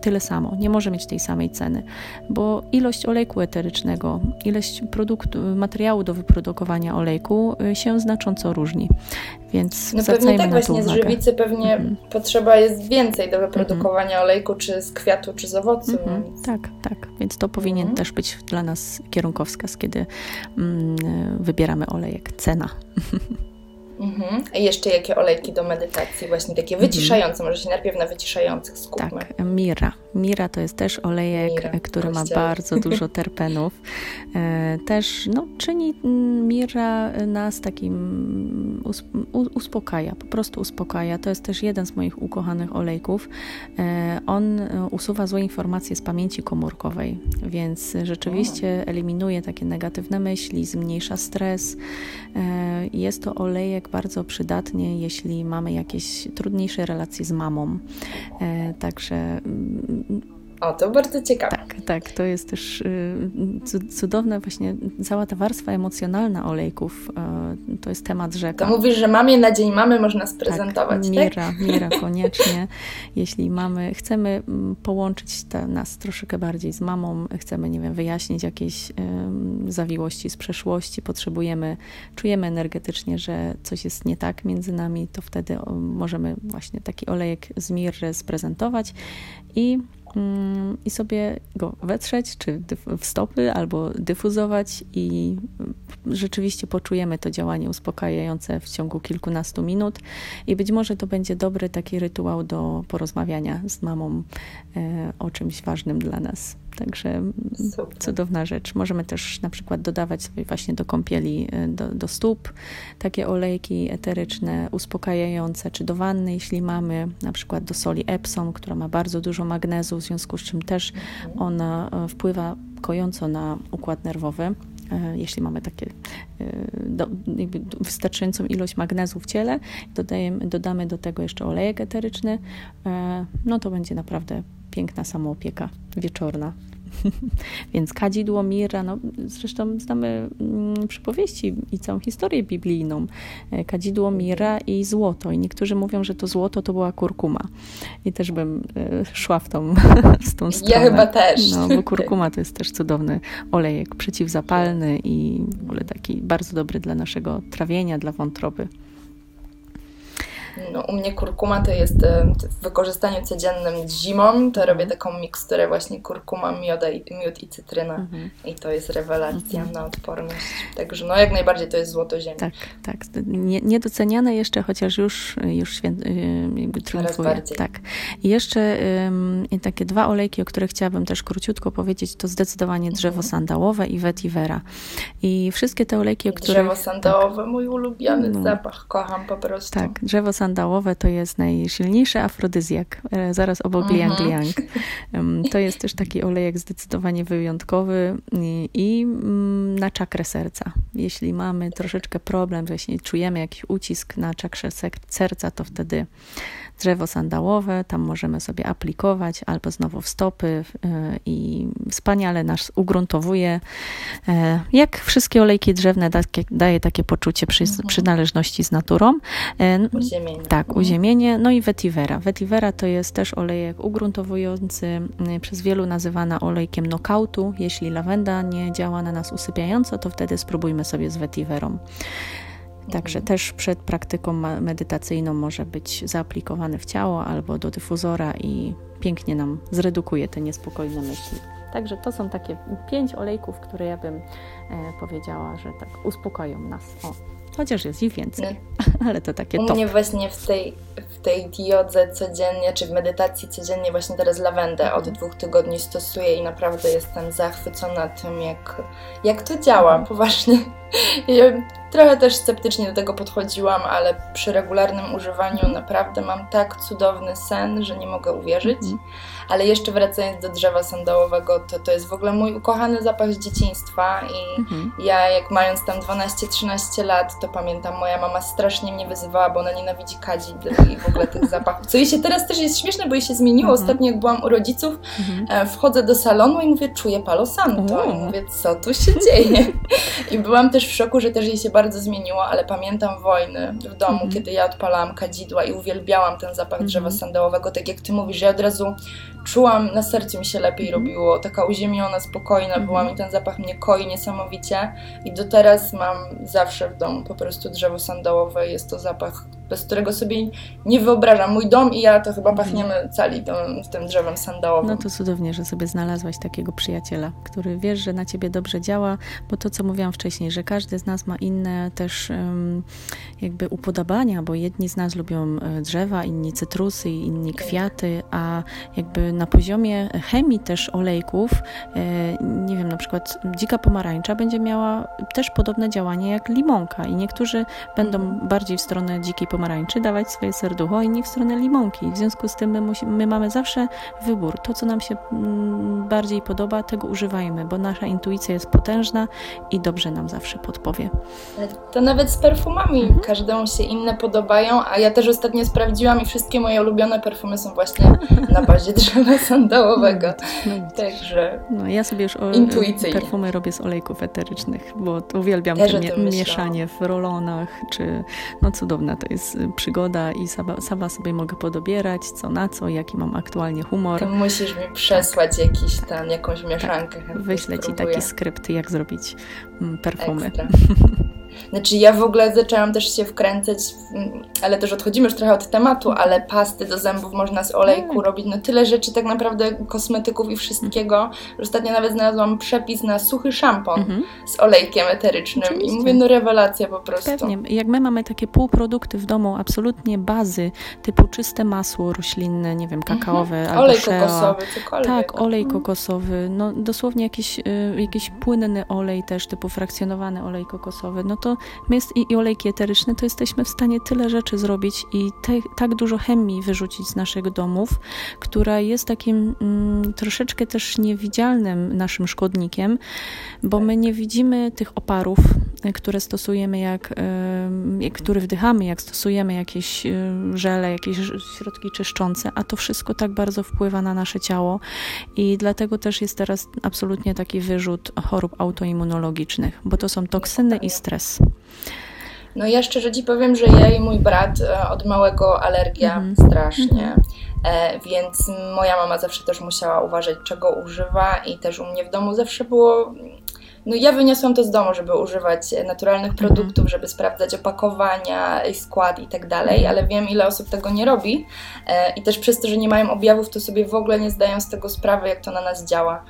B: tyle samo. Nie może mieć tej samej ceny, bo ilość olejku eterycznego, ilość produktu, materiału do wyprodukowania olejku y, się znacząco różni. Więc no pewnie tak
A: właśnie z żywicy pewnie mm potrzeba jest więcej do wyprodukowania mm olejku, czy z kwiatu, czy z owocu. Mm -hmm.
B: Tak, tak. Więc to powinien mhm. też być dla nas kierunkowskaz, kiedy mm, wybieramy olejek. Cena.
A: Mhm. A jeszcze jakie olejki do medytacji, właśnie takie wyciszające, mhm. może się najpierw na wyciszających skupmy.
B: Tak, mira. Mira to jest też olejek, Mira, który ma bardzo dużo terpenów. E, też no, czyni mm, Mira nas takim uspokaja, po prostu uspokaja. To jest też jeden z moich ukochanych olejków. E, on e, usuwa złe informacje z pamięci komórkowej, więc rzeczywiście eliminuje takie negatywne myśli, zmniejsza stres. Jest to olejek bardzo przydatny, jeśli mamy jakieś trudniejsze relacje z mamą. Także mm,
A: O, to bardzo ciekawe.
B: Tak, tak, to jest też y, cudowne właśnie, cała ta warstwa emocjonalna olejków, y, to jest temat rzeka.
A: To mówisz, że mamie na dzień mamy można sprezentować,
B: tak? Mira, tak? mira koniecznie. Jeśli mamy, chcemy mm, połączyć te, nas troszeczkę bardziej z mamą, chcemy, nie wiem, wyjaśnić jakieś y, zawiłości z przeszłości, potrzebujemy, czujemy energetycznie, że coś jest nie tak między nami, to wtedy możemy właśnie taki olejek z mirry sprezentować i i sobie go wetrzeć, czy w stopy, albo dyfuzować i rzeczywiście poczujemy to działanie uspokajające w ciągu kilkunastu minut i być może to będzie dobry taki rytuał do porozmawiania z mamą e, o czymś ważnym dla nas. Także Super. cudowna rzecz. Możemy też na przykład dodawać sobie właśnie do kąpieli, e, do, do stóp takie olejki eteryczne, uspokajające, czy do wanny, jeśli mamy, na przykład do soli Epsom, która ma bardzo dużo magnezu, w związku z czym też ona e, wpływa kojąco na układ nerwowy jeśli mamy takie do, wystarczającą ilość magnezu w ciele, dodajemy, dodamy do tego jeszcze olejek eteryczny, no to będzie naprawdę piękna samoopieka wieczorna. Więc kadzidło, mira, no zresztą znamy mm, przypowieści i całą historię biblijną. E, kadzidło, mira i złoto. I niektórzy mówią, że to złoto to była kurkuma. I też bym e, szła w tą, w tą stronę.
A: Ja chyba też.
B: No, bo kurkuma to jest też cudowny olejek przeciwzapalny i w ogóle taki bardzo dobry dla naszego trawienia, dla wątroby.
A: No, u mnie kurkuma to jest e, w wykorzystaniu codziennym zimą, to robię taką miksturę właśnie kurkuma, mioda i, miód i cytryna mhm. i to jest rewelacja mhm. na odporność. Także no jak najbardziej to jest złoto ziemi.
B: Tak, tak. Nie, niedoceniane jeszcze, chociaż już, już y, jakby triumfuje. Tak. I jeszcze takie dwa olejki, o których chciałabym też króciutko powiedzieć, to zdecydowanie mhm. drzewo sandałowe i wetivera. I wszystkie te olejki, o których...
A: Drzewo sandałowe, tak, mój ulubiony no, zapach, kocham po prostu.
B: Tak, drzewo sandałowe to jest najsilniejszy afrodyzjak, e, zaraz obok mhm. liang liang. To jest też taki olejek zdecydowanie wyjątkowy i, i mm, na czakrę serca. Jeśli mamy troszeczkę problem, jeśli czujemy jakiś ucisk na czakrze serca, to wtedy drzewo sandałowe, tam możemy sobie aplikować albo znowu w stopy e, i wspaniale nas ugruntowuje. E, jak wszystkie olejki drzewne daje takie poczucie przy, mhm. przynależności z naturą.
A: E, uziemienie.
B: Tak, uziemienie. No i wetivera. Wetivera to jest też olejek ugruntowujący, przez wielu nazywana olejkiem knockoutu. Jeśli lawenda nie działa na nas usypiająco, to wtedy spróbujmy sobie z vetiverą. Także mhm. też przed praktyką medytacyjną może być zaaplikowany w ciało albo do dyfuzora i pięknie nam zredukuje te niespokojne myśli. Także to są takie pięć olejków, które ja bym e, powiedziała, że tak uspokoją nas. O, chociaż jest ich więcej, no. ale to takie
A: U
B: top.
A: mnie właśnie w tej, w tej diodze codziennie, czy w medytacji codziennie właśnie teraz lawendę od mhm. dwóch tygodni stosuję i naprawdę jestem zachwycona tym, jak, jak to działa, mhm. poważnie. Ja trochę też sceptycznie do tego podchodziłam, ale przy regularnym używaniu naprawdę mam tak cudowny sen, że nie mogę uwierzyć. Mhm. Ale jeszcze wracając do drzewa sandałowego, to to jest w ogóle mój ukochany zapach z dzieciństwa i mhm. ja jak mając tam 12-13 lat, to pamiętam, moja mama strasznie mnie wyzywała, bo ona nienawidzi kadzid i w ogóle tych zapachów. Co jej się teraz też jest śmieszne, bo jej się zmieniło. Mhm. Ostatnio jak byłam u rodziców, mhm. E, wchodzę do salonu i mówię, czuję palo santo. I mówię, co tu się dzieje? I byłam też w szoku, że też jej się bardzo zmieniło, ale pamiętam wojny w domu, mhm. kiedy ja odpalałam kadzidła i uwielbiałam ten zapach drzewa mhm. sandałowego, tak jak ty mówisz, ja od razu czułam, na sercu mi się lepiej mhm. robiło, taka uziemiona, spokojna mhm. byłam i ten zapach mnie koi niesamowicie i do teraz mam zawsze w domu po prostu drzewo sandałowe, jest to zapach, bez którego sobie nie wyobrażam. Mój dom i ja to chyba mhm. pachniemy cali tym, tym drzewem sandałowym.
B: No to cudownie, że sobie znalazłaś takiego przyjaciela, który wiesz, że na ciebie dobrze działa, bo to, co mówiłam wcześniej, że każdy z nas ma inne też jakby upodobania, bo jedni z nas lubią e, drzewa, inni cytrusy, inni kwiaty, a jakby na poziomie chemii też olejków, e, nie wiem, na przykład dzika pomarańcza będzie miała też podobne działanie jak limonka i niektórzy będą bardziej w stronę dzikiej pomarańczy pomarańczy, dawać swoje serducho, inni w stronę limonki. W związku z tym my, musimy, my mamy zawsze wybór. To, co nam się mm, bardziej podoba, tego używajmy, bo nasza intuicja jest potężna i dobrze nam zawsze podpowie.
A: To nawet z perfumami. Mhm. Każdemu się inne podobają, a ja też ostatnio sprawdziłam i wszystkie moje ulubione perfumy są właśnie na bazie drzewa sandałowego. No, no, Także
B: no, ja sobie już o, perfumy robię z olejków eterycznych, bo uwielbiam też to mieszanie w rolonach, czy no cudowna to jest y, przygoda i sama, sama sobie mogę podobierać, co na co, jaki mam aktualnie humor.
A: To musisz mi przesłać tak. jakiś tam, jakąś mieszankę.
B: Tak. Wyślę ci taki skrypt, jak zrobić mm, perfumy.
A: Znaczy ja w ogóle zaczęłam też się wkręcać, ale też odchodzimy już trochę od tematu, ale pasty do zębów można z olejku mm. robić. No tyle rzeczy tak naprawdę, kosmetyków i wszystkiego. Ostatnio nawet znalazłam przepis na suchy szampon mm -hmm. z olejkiem eterycznym Oczywiście. i mówię, no rewelacja po prostu.
B: Pewnie. Jak my mamy takie półprodukty w domu, absolutnie bazy, typu czyste masło roślinne, nie wiem, mhm. kakaowe mm -hmm. albo
A: Olej kokosowy, cokolwiek.
B: Tak, olej mm. kokosowy, no dosłownie jakiś, y, jakiś płynny olej też, typu frakcjonowany olej kokosowy, no to jest, i, i olejki eteryczne, to jesteśmy w stanie tyle rzeczy zrobić i te, tak dużo chemii wyrzucić z naszych domów, która jest takim mm, troszeczkę też niewidzialnym naszym szkodnikiem, bo my nie widzimy tych oparów, które stosujemy, jak, y, które wdychamy, jak stosujemy jakieś y, żele, jakieś środki czyszczące, a to wszystko tak bardzo wpływa na nasze ciało i dlatego też jest teraz absolutnie taki wyrzut chorób autoimmunologicznych, bo to są toksyny i stres.
A: No ja szczerze Ci powiem, że ja i mój brat e, od małego alergia mm -hmm. strasznie, mm -hmm. więc moja mama zawsze też musiała uważać, czego używa i też u mnie w domu zawsze było... No ja wyniosłam to z domu, żeby używać naturalnych mhm. produktów, żeby sprawdzać opakowania, skład i tak dalej, mhm. ale wiem ile osób tego nie robi e, i też przez to, że nie mają objawów, to sobie w ogóle nie zdają z tego sprawy, jak to na nas działa.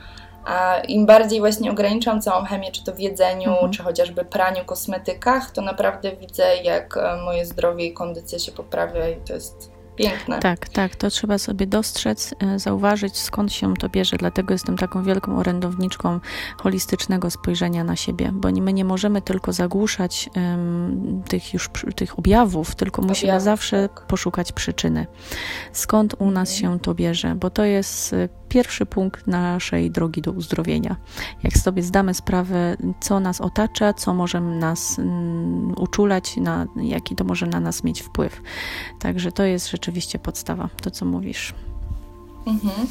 A: A im bardziej właśnie ograniczam całą chemię, czy to w jedzeniu, mhm. czy chociażby praniu, kosmetykach, to naprawdę widzę, jak e, moje zdrowie i kondycja się poprawia i to jest piękne.
B: Tak, tak, to trzeba sobie dostrzec, e, zauważyć skąd się to bierze. Dlatego jestem taką wielką orędowniczką holistycznego spojrzenia na siebie, bo my nie możemy tylko zagłuszać um, tych już tych objawów, tylko musimy zawsze tak. poszukać przyczyny. Skąd u nas mhm. się to bierze, bo to jest e, pierwszy punkt naszej drogi do uzdrowienia. Jak sobie zdamy sprawę, co nas otacza, co może nas um, uczulać, na, jaki to może na nas mieć wpływ. Także to jest rzeczywiście podstawa, to co mówisz.
A: Mhm.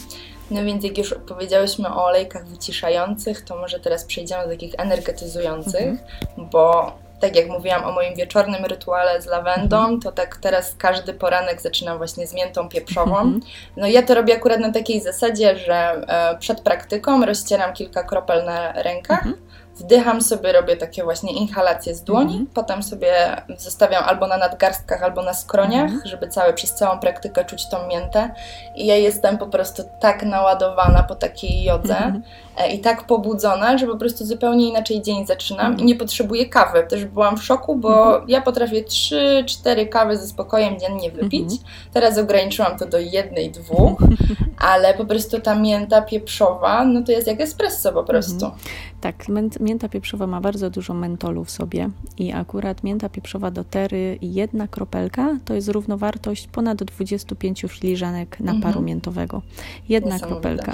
A: No więc jak już powiedziałyśmy o olejkach wyciszających, to może teraz przejdziemy do takich energetyzujących, mhm. bo tak jak mówiłam o moim wieczornym rytuale z lawendą, mhm. to tak teraz każdy poranek zaczynam właśnie z miętą pieprzową. Mhm. No ja to robię akurat na takiej zasadzie, że e, przed praktyką rozcieram kilka kropel na rękach, mhm wdycham sobie, robię takie właśnie inhalacje z dłoni, mm. potem sobie zostawiam albo na nadgarstkach, albo na skroniach, mm. żeby całe, przez całą praktykę czuć tą miętę. I ja jestem po prostu tak naładowana po takiej jodze mm. I tak pobudzona, że po prostu zupełnie inaczej dzień zaczynam i nie potrzebuję kawy. Też byłam w szoku, bo mm. ja potrafię 3-4 kawy ze spokojem dziennie wypić. Mm. Teraz ograniczyłam to do jednej, dwóch, ale po prostu ta mięta pieprzowa, no to jest jak espresso po prostu. Mm.
B: Tak, mięta pieprzowa ma bardzo dużo mentolu w sobie i akurat mięta pieprzowa do tery jedna kropelka to jest równowartość ponad 25 filiżanek naparu mhm. miętowego. Jedna kropelka.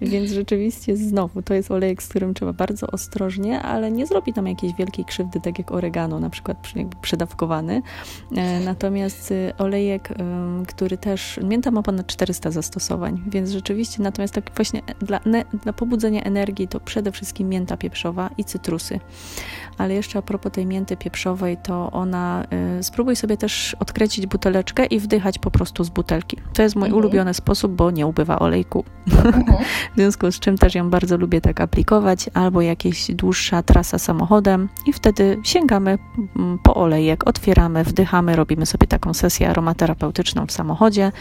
B: Więc rzeczywiście znowu to jest olejek, z którym trzeba bardzo ostrożnie, ale nie zrobi tam jakiejś wielkiej krzywdy, tak jak oregano, na przykład przedawkowany. E, natomiast y, olejek, który też, mięta ma ponad 400 zastosowań, więc rzeczywiście, natomiast tak właśnie dla, dla pobudzenia energii to przede wszystkim mięta pieprzowa i cytrusy. Ale jeszcze a propos tej mięty pieprzowej, to ona, y, spróbuj sobie też odkręcić buteleczkę i wdychać po prostu z butelki. To jest mój mhm. ulubiony sposób, bo nie ubywa olejku. Mhm. w związku z czym też ją bardzo lubię tak aplikować, albo jakieś dłuższa trasa samochodem i wtedy sięgamy mm, po olejek, otwieramy, wdychamy, robimy sobie taką sesję aromaterapeutyczną w samochodzie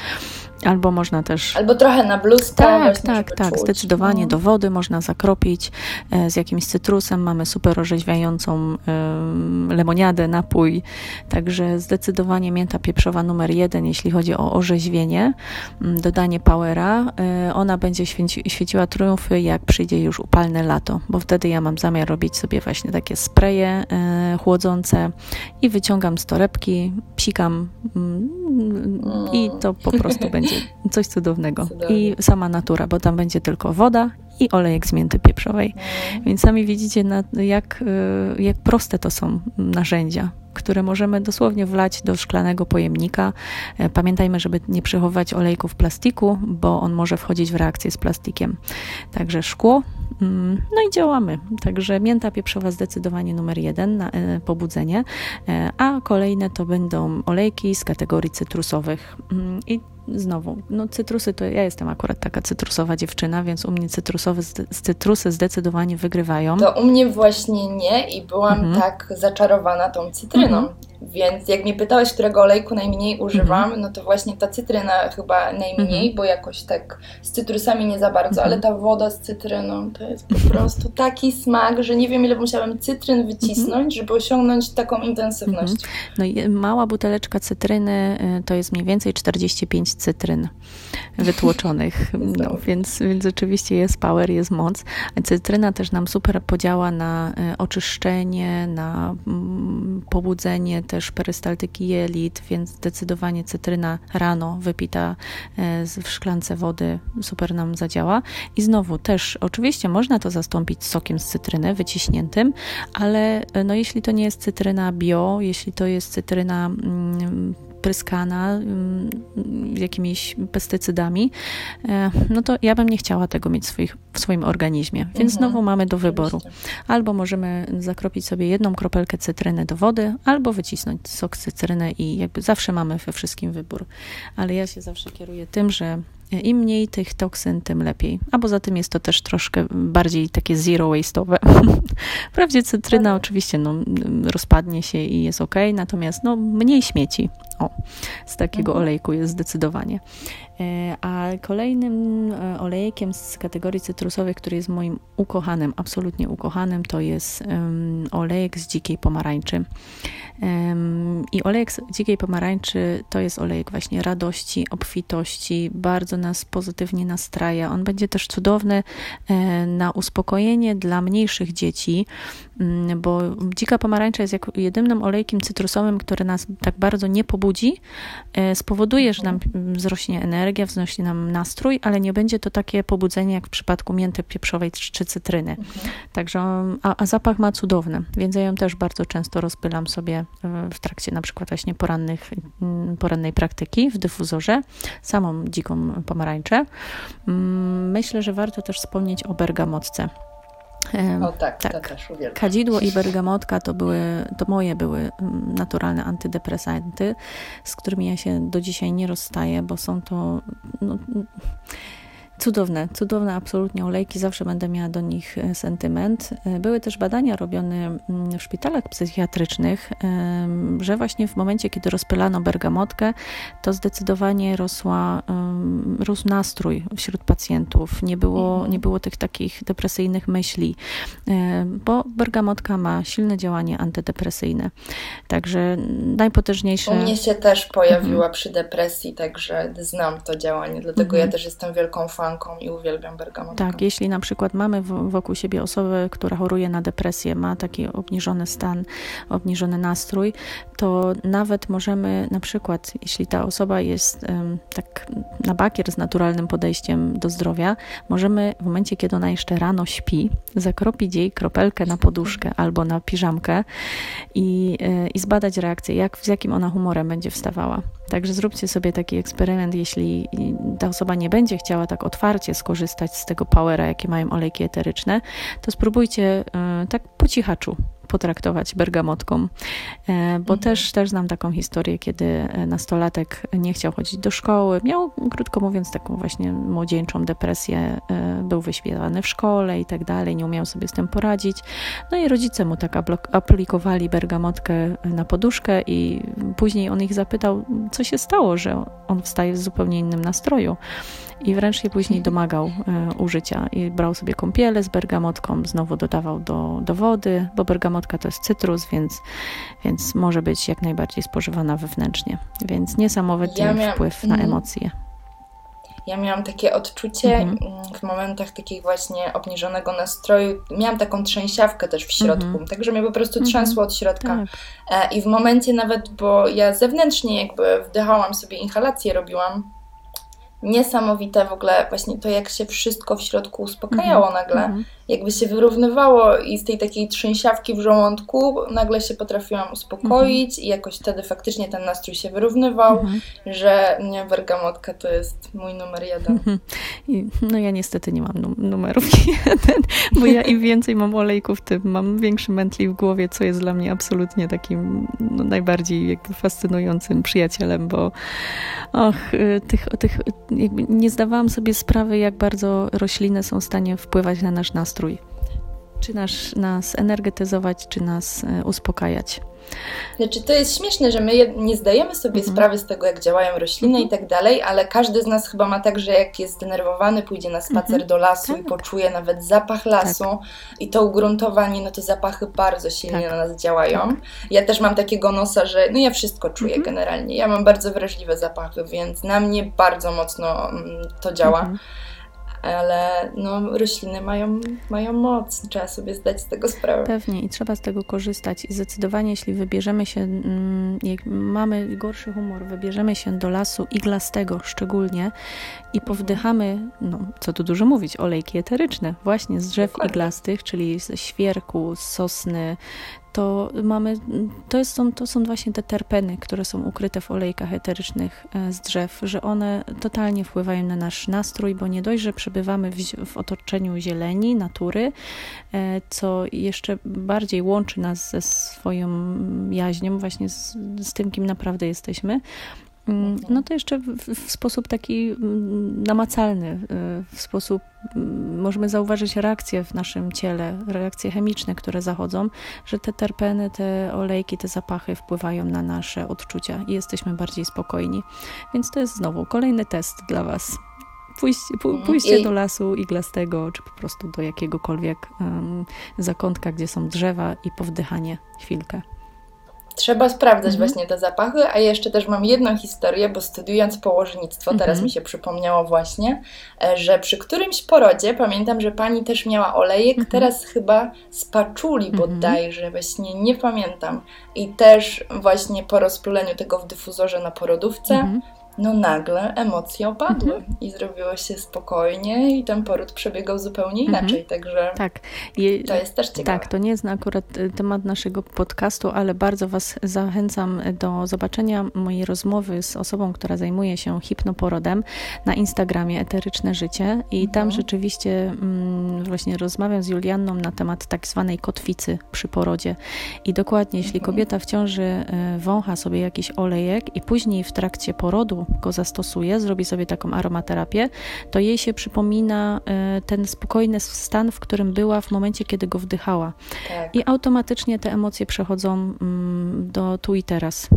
B: Albo można też.
A: Albo trochę na bluzkę.
B: Tak, tak, tak.
A: Czuć.
B: Zdecydowanie
A: no.
B: do wody można zakropić e, z jakimś cytrusem. Mamy super orzeźwiającą lemoniadę, napój. Także zdecydowanie mięta pieprzowa numer jeden, jeśli chodzi o orzeźwienie, m, dodanie powera. E, ona będzie świeciła triumfy, jak przyjdzie już upalne lato, bo wtedy ja mam zamiar robić sobie właśnie takie spreje e, chłodzące i wyciągam z torebki, psikam mm, i to po prostu będzie coś cudownego.
A: Cudownie.
B: I sama natura, bo tam będzie tylko woda i olejek z mięty pieprzowej.
A: No.
B: Więc sami widzicie, jak, y, jak proste to są narzędzia, które możemy dosłownie wlać do szklanego pojemnika. E, Pamiętajmy, żeby nie przechowywać olejku w plastiku, bo on może wchodzić w reakcję z plastikiem. Także szkło, mm, no i działamy. Także mięta pieprzowa zdecydowanie numer jeden na e, pobudzenie, E, a kolejne to będą olejki z kategorii cytrusowych. Mm, I znowu, no cytrusy to ja jestem akurat taka cytrusowa dziewczyna, więc u mnie cytrusowe, zde- cytrusy zdecydowanie wygrywają.
A: To u mnie właśnie nie i byłam
B: Mhm.
A: tak zaczarowana tą cytryną.
B: Mhm.
A: Więc jak mnie pytałeś, którego olejku najmniej używam, no to właśnie ta cytryna chyba najmniej,
B: Mhm.
A: bo jakoś tak z cytrusami nie za bardzo,
B: Mhm.
A: ale ta woda z cytryną to jest po prostu taki smak, że nie wiem ile musiałam cytryn wycisnąć, żeby osiągnąć taką intensywność.
B: No i mała buteleczka cytryny y, to jest mniej więcej 45 cytryn wytłoczonych, no, więc, więc rzeczywiście jest power, jest moc. Cytryna też nam super podziała na y, oczyszczenie, na mm, pobudzenie też perystaltyki jelit, więc zdecydowanie cytryna rano wypita z- w szklance wody super nam zadziała. I znowu też oczywiście można to zastąpić sokiem z cytryny wyciśniętym, ale e, no, jeśli to nie jest cytryna bio, jeśli to jest cytryna mm, pryskana mm, jakimiś pestycydami, e, no to ja bym nie chciała tego mieć w, swoich, w swoim organizmie. Więc
A: Mhm.
B: znowu mamy do wyboru. Albo możemy zakropić sobie jedną kropelkę cytryny do wody, albo wycisnąć sok cytryny i jakby zawsze mamy we wszystkim wybór. Ale ja się zawsze kieruję tym, że im mniej tych toksyn, tym lepiej. A poza tym jest to też troszkę bardziej takie zero waste'owe. Wprawdzie cytryna
A: Tak.
B: oczywiście no, rozpadnie się i jest ok, natomiast no, mniej śmieci. O, z takiego
A: Mhm.
B: olejku jest zdecydowanie. E, A kolejnym e, olejkiem z kategorii cytrusowej, który jest moim ukochanym, absolutnie ukochanym, to jest olejek z dzikiej pomarańczy. I olejek z dzikiej pomarańczy to jest olejek właśnie radości, obfitości, bardzo nas pozytywnie nastraja. On będzie też cudowny e, na uspokojenie dla mniejszych dzieci, mm, bo dzika pomarańcza jest jak jedynym olejkiem cytrusowym, który nas tak bardzo nie pobudzi, spowoduje, że nam mm, wzrośnie energia, wzrośnie nam nastrój, ale nie będzie to takie pobudzenie jak w przypadku mięty pieprzowej czy cytryny.
A: Mhm.
B: Także, a, a zapach ma cudowny, więc ja ją też bardzo często rozpylam sobie e, w trakcie na przykład właśnie porannych, mm, porannej praktyki w dyfuzorze, samą dziką pomarańczę. Mm, Myślę, że warto też wspomnieć o bergamotce.
A: O tak,
B: Tak.
A: też uwielbiam.
B: Kadzidło i bergamotka to były, to moje były mm, naturalne antydepresanty, z którymi ja się do dzisiaj nie rozstaję, bo są to no, cudowne, cudowne absolutnie olejki, zawsze będę miała do nich e, sentyment. E, Były też badania robione mm, w szpitalach psychiatrycznych, em, że właśnie w momencie, kiedy rozpylano bergamotkę, to zdecydowanie rosła, rósł nastrój wśród pacjentów, nie było,
A: Mhm.
B: nie było tych takich depresyjnych myśli, E, bo bergamotka ma silne działanie antydepresyjne. Także najpotężniejsze.
A: U mnie się też pojawiła przy depresji, także znam to działanie, dlatego
B: Mhm.
A: ja też jestem wielką fanką i uwielbiam bergamotkę.
B: Tak, jeśli na przykład mamy wokół siebie osobę, która choruje na depresję, ma taki obniżony stan, obniżony nastrój, to nawet możemy na przykład, jeśli ta osoba jest em, tak na bakier z naturalnym podejściem do zdrowia, możemy w momencie, kiedy ona jeszcze rano śpi, zakropić jej kropelkę na poduszkę albo na piżamkę i, e, i zbadać reakcję, jak, z jakim ona humorem będzie wstawała. Także zróbcie sobie taki eksperyment, jeśli ta osoba nie będzie chciała tak otwarcie skorzystać z tego powera, jakie mają olejki eteryczne, to spróbujcie e, tak po cichaczu potraktować bergamotką, e, bo mhm. też, też znam taką historię, kiedy nastolatek nie chciał chodzić do szkoły, miał, krótko mówiąc, taką właśnie młodzieńczą depresję, był wyśpiewany w szkole i tak dalej, nie umiał sobie z tym poradzić. No i rodzice mu tak aplikowali bergamotkę na poduszkę i później on ich zapytał, co się stało, że on wstaje w zupełnie innym nastroju i wręcz się później domagał e, użycia i brał sobie kąpiele z bergamotką, znowu dodawał do, do wody, bo bergamotka to jest cytrus, więc, więc może być jak najbardziej spożywana wewnętrznie. Więc niesamowity ja miałam, wpływ na mhm. emocje.
A: Ja miałam takie odczucie mhm. Mm, w momentach takich właśnie obniżonego nastroju. Miałam taką trzęsiawkę też w środku, mhm. także mnie po prostu mhm. trzęsło od środka. Tak. E, I w momencie nawet, bo ja zewnętrznie jakby wdychałam sobie inhalację, robiłam niesamowite w ogóle właśnie to, jak się wszystko w środku uspokajało mm -hmm. nagle. Mm -hmm. Jakby się wyrównywało i z tej takiej trzęsiawki w żołądku nagle się potrafiłam uspokoić -hmm. i jakoś wtedy faktycznie ten nastrój się wyrównywał, mhm. że nie, bergamotka to jest mój numer jeden. Mhm.
B: I, no ja niestety nie mam num numerów jeden, bo ja im więcej mam olejków, tym mam większy mętli w głowie, co jest dla mnie absolutnie takim no, najbardziej jakby fascynującym przyjacielem, bo och, y, tych, tych nie zdawałam sobie sprawy, jak bardzo rośliny są w stanie wpływać na nasz nastrój. Czy nas, nas energetyzować, czy nas e, uspokajać.
A: Znaczy, to jest śmieszne, że my nie zdajemy sobie mhm. sprawy z tego, jak działają rośliny mhm. i tak dalej, ale każdy z nas chyba ma tak, że jak jest zdenerwowany, pójdzie na spacer mhm. do lasu tak. i poczuje nawet zapach lasu tak. i to ugruntowanie, no to zapachy bardzo silnie tak. na nas działają. Tak. Ja też mam takiego nosa, że no ja wszystko czuję mhm. generalnie. Ja mam bardzo wrażliwe zapachy, więc na mnie bardzo mocno mm, to działa. Mhm ale no, rośliny mają, mają moc, trzeba sobie zdać z tego sprawę.
B: Pewnie i trzeba z tego korzystać. I zdecydowanie, jeśli wybierzemy się, mm, jak mamy gorszy humor, wybierzemy się do lasu iglastego szczególnie i powdychamy, no co tu dużo mówić, olejki eteryczne, właśnie z drzew Dokładnie. iglastych, czyli z świerku, z sosny, to mamy, to, są, to są właśnie te terpeny, które są ukryte w olejkach eterycznych e, z drzew, że one totalnie wpływają na nasz nastrój, bo nie dość, że przebywamy w, w otoczeniu zieleni, natury, e, co jeszcze bardziej łączy nas ze swoją jaźnią, właśnie z, z tym, kim naprawdę jesteśmy, no to jeszcze w, w, sposób taki mm, namacalny, y, w sposób mm, możemy zauważyć reakcje w naszym ciele, reakcje chemiczne, które zachodzą, że te terpeny, te olejki, te zapachy wpływają na nasze odczucia i jesteśmy bardziej spokojni. Więc to jest znowu kolejny test dla Was. Pójście, pójście I... do lasu iglastego, czy po prostu do jakiegokolwiek um, zakątka, gdzie są drzewa i powdychanie chwilkę.
A: Trzeba sprawdzać mhm. właśnie te zapachy, a jeszcze też mam jedną historię, bo studiując położnictwo, teraz mhm. mi się przypomniało właśnie, e, że przy którymś porodzie, pamiętam, że pani też miała olejek, mhm. teraz chyba z paczuli mhm. bodajże, właśnie nie pamiętam. I też właśnie po rozpyleniu tego w dyfuzorze na porodówce, mhm no nagle emocje opadły mhm. i zrobiło się spokojnie i ten poród przebiegał zupełnie mhm. inaczej, także tak. To jest też ciekawe.
B: Tak, to nie jest akurat y, temat naszego podcastu, ale bardzo Was zachęcam do zobaczenia mojej rozmowy z osobą, która zajmuje się hipnoporodem na Instagramie Eteryczne Życie i mhm. tam rzeczywiście mm, właśnie rozmawiam z Julianną na temat tak zwanej kotwicy przy porodzie i dokładnie, jeśli mhm. kobieta w ciąży y, wącha sobie jakiś olejek i później w trakcie porodu go zastosuje, zrobi sobie taką aromaterapię, to jej się przypomina e, ten spokojny stan, w którym była w momencie, kiedy go wdychała. Tak. I automatycznie te emocje przechodzą mm, do tu i teraz.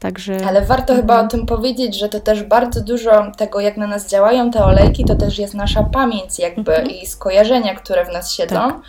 B: Także...
A: Ale warto mhm. chyba o tym powiedzieć, że to też bardzo dużo tego, jak na nas działają te olejki, to też jest nasza pamięć jakby mhm. i skojarzenia, które w nas siedzą. Tak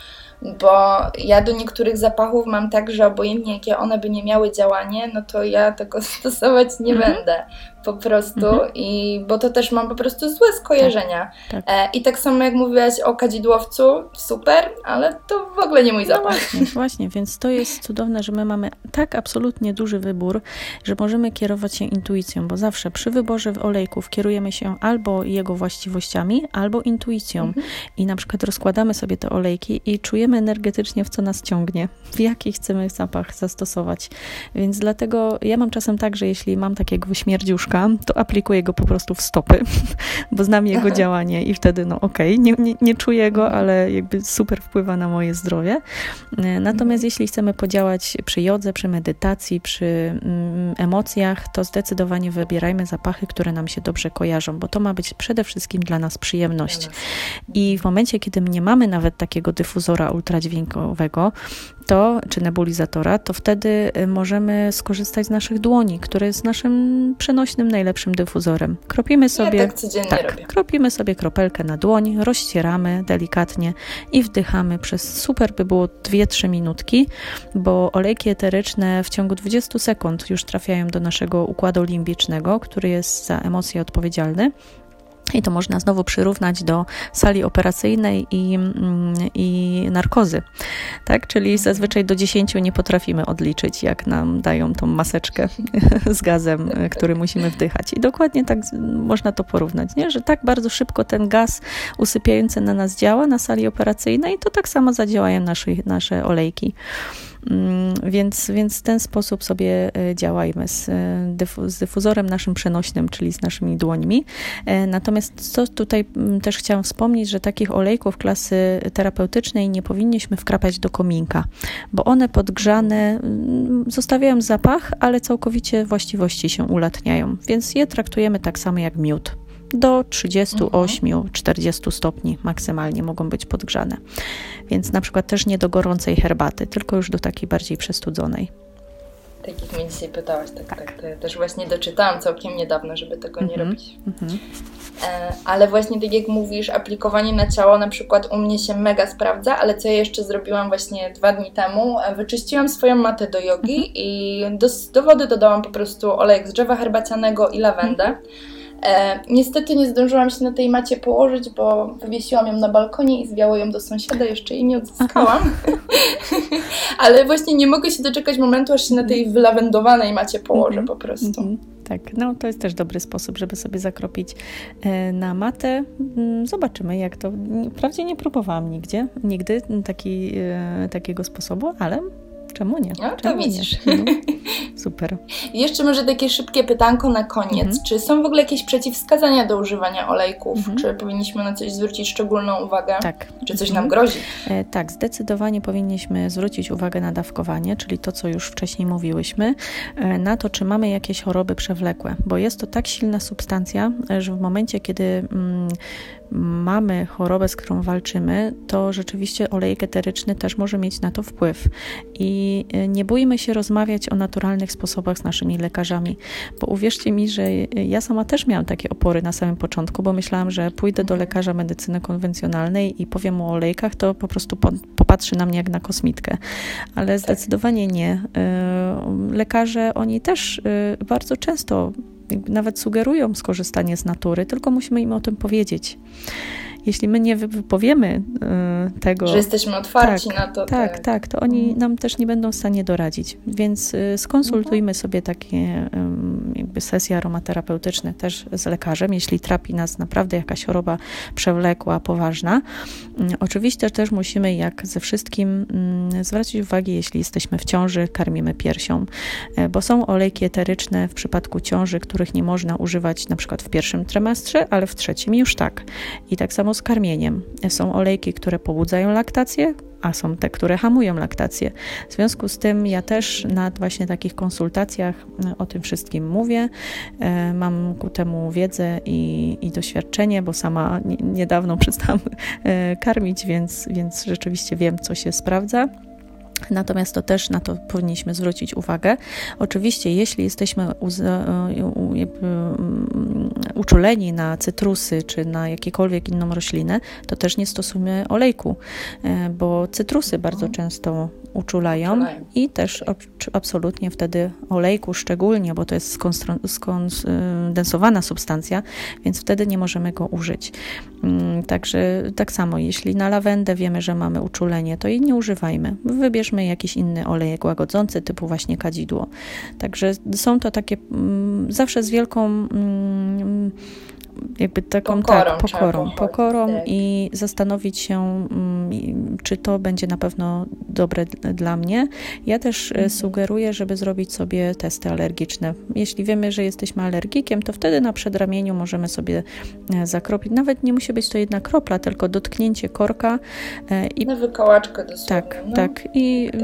A: bo ja do niektórych zapachów mam tak, że obojętnie jakie one by nie miały działanie, no to ja tego stosować nie mhm. będę po prostu mhm. i bo to też mam po prostu złe skojarzenia. Tak, tak. E, I tak samo jak mówiłaś o kadzidłowcu, super, ale to w ogóle nie mój no zapach.
B: No właśnie, właśnie, więc to jest cudowne, że my mamy tak absolutnie duży wybór, że możemy kierować się intuicją, bo zawsze przy wyborze olejków kierujemy się albo jego właściwościami, albo intuicją. Mhm. I na przykład rozkładamy sobie te olejki i czujemy energetycznie, w co nas ciągnie, w jaki chcemy zapach zastosować. Więc dlatego ja mam czasem tak, że jeśli mam takiego śmierdziuszka, to aplikuję go po prostu w stopy, bo znam jego działanie i wtedy no okej, okay, nie, nie, nie czuję go, ale jakby super wpływa na moje zdrowie. Natomiast jeśli chcemy podziałać przy jodze, przy medytacji, przy mm, emocjach, to zdecydowanie wybierajmy zapachy, które nam się dobrze kojarzą, bo to ma być przede wszystkim dla nas przyjemność. I w momencie, kiedy nie mamy nawet takiego dyfuzora ultradźwiękowego, to, czy nebulizatora, to wtedy y, możemy skorzystać z naszych dłoni, które jest naszym przenośnym, najlepszym dyfuzorem. Kropimy sobie,
A: ja tak, codziennie tak, robię.
B: kropimy sobie kropelkę na dłoń, rozcieramy delikatnie i wdychamy przez super by było 2-3 minutki, bo olejki eteryczne w ciągu 20 sekund już trafiają do naszego układu limbicznego, który jest za emocje odpowiedzialny. I to można znowu przyrównać do sali operacyjnej i, mm, i narkozy. Tak? Czyli zazwyczaj do 10 nie potrafimy odliczyć, jak nam dają tą maseczkę z gazem, który musimy wdychać. I dokładnie tak można to porównać, nie? że tak bardzo szybko ten gaz usypiający na nas działa na sali operacyjnej, to tak samo zadziałają nasze, nasze olejki. Mm, więc, więc w ten sposób sobie e, działajmy z, e, z dyfuzorem naszym przenośnym, czyli z naszymi dłońmi. E, natomiast co tutaj mm, też chciałam wspomnieć, że takich olejków klasy terapeutycznej nie powinniśmy wkrapać do kominka, bo one podgrzane mm, zostawiają zapach, ale całkowicie właściwości się ulatniają, więc je traktujemy tak samo jak miód do 38-40 stopni maksymalnie mogą być podgrzane. Więc na przykład też nie do gorącej herbaty, tylko już do takiej bardziej przestudzonej.
A: Tak jak mnie dzisiaj pytałaś, tak, tak. tak to ja też właśnie doczytałam całkiem niedawno, żeby tego nie mm -hmm. robić. -hmm. e, ale właśnie tak jak mówisz, aplikowanie na ciało na przykład u mnie się mega sprawdza, ale co ja jeszcze zrobiłam właśnie dwa dni temu, e, wyczyściłam swoją matę do jogi mm -hmm. i do, do, wody dodałam po prostu olejek z drzewa herbacianego i lawendę. Mhm. E, niestety nie zdążyłam się na tej macie położyć, bo wywiesiłam ją na balkonie i zwiało ją do sąsiada, jeszcze jej nie odzyskałam. Ale właśnie nie mogę się doczekać momentu, aż się na tej wylawendowanej macie położę mm -hmm. po prostu. Mm -hmm.
B: Tak, no to jest też dobry sposób, żeby sobie zakropić e, na matę. Mm, zobaczymy, jak to. Wprawdzie nie próbowałam nigdzie, nigdy taki, e, takiego sposobu, ale Czemu nie?
A: No,
B: Czemu
A: to widzisz.
B: Nie? No, super.
A: Jeszcze może takie szybkie pytanko na koniec. Mhm. Czy są w ogóle jakieś przeciwwskazania do używania olejków? Mhm. Czy powinniśmy na coś zwrócić szczególną uwagę?
B: Tak.
A: Czy coś mhm. nam grozi?
B: E, tak, zdecydowanie powinniśmy zwrócić uwagę na dawkowanie, czyli to, co już wcześniej mówiłyśmy, e, na to, czy mamy jakieś choroby przewlekłe, bo jest to tak silna substancja, że w momencie, kiedy mm, mamy chorobę, z którą walczymy, to rzeczywiście olejek eteryczny też może mieć na to wpływ. I e, nie bójmy się rozmawiać o naturalnych sposobach z naszymi lekarzami, bo uwierzcie mi, że ja sama też miałam takie opory na samym początku, bo myślałam, że pójdę do lekarza medycyny konwencjonalnej i powiem mu o olejkach, to po prostu popatrzy na mnie jak na kosmitkę. Ale zdecydowanie nie. E, lekarze, oni też e, bardzo często nawet sugerują skorzystanie z natury, tylko musimy im o tym powiedzieć jeśli my nie wypowiemy y, tego.
A: Że jesteśmy otwarci
B: tak,
A: na to.
B: Tak, tak, tak, to oni mhm. nam też nie będą w stanie doradzić. Więc y, skonsultujmy sobie takie jakby sesje aromaterapeutyczne też z lekarzem, jeśli trapi nas naprawdę jakaś choroba przewlekła, poważna. Mm, oczywiście też musimy, jak ze wszystkim, mm, zwracać uwagę, jeśli jesteśmy w ciąży, karmimy piersią, e, bo są olejki eteryczne w przypadku ciąży, których nie można używać na przykład w pierwszym trymestrze, ale w trzecim już tak. I tak samo z karmieniem. Są olejki, które pobudzają laktację, a są te, które hamują laktację. W związku z tym ja też na właśnie takich konsultacjach e, o tym wszystkim mówię. E, mam ku temu wiedzę i, i doświadczenie, bo sama niedawno przestałam e, karmić, więc, więc rzeczywiście wiem, co się sprawdza. Natomiast to też na to powinniśmy zwrócić uwagę. Oczywiście, jeśli jesteśmy e, mm, uczuleni na cytrusy czy na jakiekolwiek inną roślinę, to też nie stosujmy olejku, e, bo cytrusy bardzo mhm. często uczulają i też absolutnie wtedy olejku szczególnie, bo to jest skondensowana substancja, więc wtedy nie możemy go użyć. Mm, także tak samo, jeśli na lawendę wiemy, że mamy uczulenie, to jej nie używajmy. Wybierzmy jakiś inny olejek łagodzący, typu właśnie kadzidło. Także są to takie mm, zawsze z wielką mm, jakby taką
A: pokorą,
B: tak, pokorą, pokorą tak. i zastanowić się, czy to będzie na pewno dobre dla mnie. Ja też mhm. sugeruję, żeby zrobić sobie testy alergiczne. Jeśli wiemy, że jesteśmy alergikiem, to wtedy na przedramieniu możemy sobie zakropić. Nawet nie musi być to jedna kropla, tylko dotknięcie korka.
A: I... Na wykołaczkę dosłownie.
B: Tak, no. tak. I tak.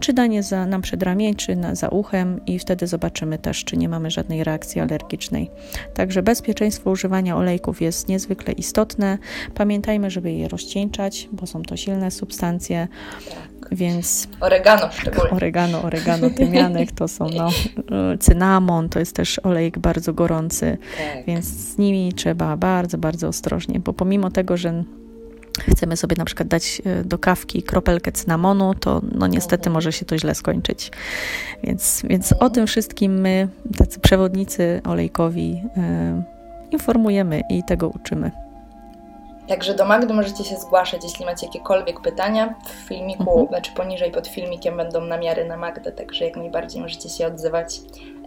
B: czy danie za, na przedramień, czy na, za uchem i wtedy zobaczymy też, czy nie mamy żadnej reakcji alergicznej. Także bezpieczeństwo używania olejków jest niezwykle istotne. Pamiętajmy, żeby je rozcieńczać, bo są to silne substancje. Tak. Więc.
A: Oregano szczególnie.
B: Oregano, oregano, tymianek to są no, cynamon, to jest też olejek bardzo gorący, tak. więc z nimi trzeba bardzo, bardzo ostrożnie, bo pomimo tego, że chcemy sobie na przykład dać e, do kawki kropelkę cynamonu, to no niestety mhm. może się to źle skończyć. Więc, więc o tym wszystkim my, tacy przewodnicy olejkowi, e, informujemy i tego uczymy.
A: Także do Magdy możecie się zgłaszać, jeśli macie jakiekolwiek pytania. W filmiku, mhm. znaczy poniżej pod filmikiem będą namiary na Magdę, także jak najbardziej możecie się odzywać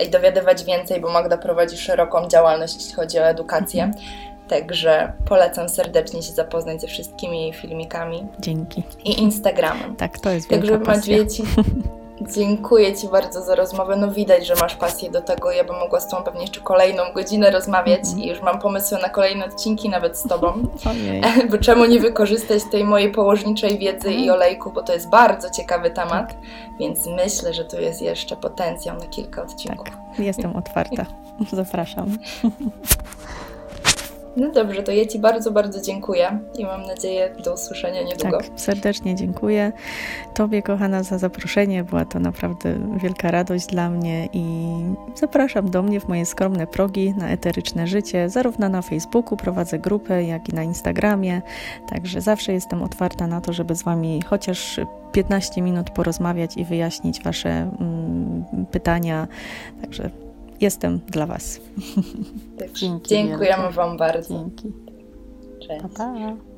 A: i dowiadywać więcej, bo Magda prowadzi szeroką działalność, jeśli chodzi o edukację. Mhm. Także polecam serdecznie się zapoznać ze wszystkimi jej filmikami.
B: Dzięki.
A: I Instagramem.
B: Tak, to jest wielka Także
A: pasja. Ci, dziękuję Ci bardzo za rozmowę. No widać, że masz pasję do tego. Ja bym mogła z Tobą pewnie jeszcze kolejną godzinę rozmawiać mm -hmm. i już mam pomysły na kolejne odcinki nawet z Tobą.
B: Ojej.
A: Bo czemu nie wykorzystać tej mojej położniczej wiedzy mm. i mhm. olejku, bo to jest bardzo ciekawy temat, tak. więc myślę, że tu jest jeszcze potencjał na kilka odcinków. Tak,
B: jestem otwarta. Zapraszam.
A: No dobrze, to ja Ci bardzo, bardzo dziękuję i mam nadzieję do usłyszenia niedługo.
B: Tak, serdecznie dziękuję Tobie, kochana, za zaproszenie. Była to naprawdę wielka radość dla mnie i zapraszam do mnie w moje skromne progi na eteryczne życie. Zarówno na Facebooku prowadzę grupę, jak i na Instagramie, także zawsze jestem otwarta na to, żeby z Wami chociaż 15 minut porozmawiać i wyjaśnić Wasze mm, pytania. Także jestem dla Was.
A: Dziękujemy Wam bardzo.
B: Dzięki. Cześć. Pa, pa.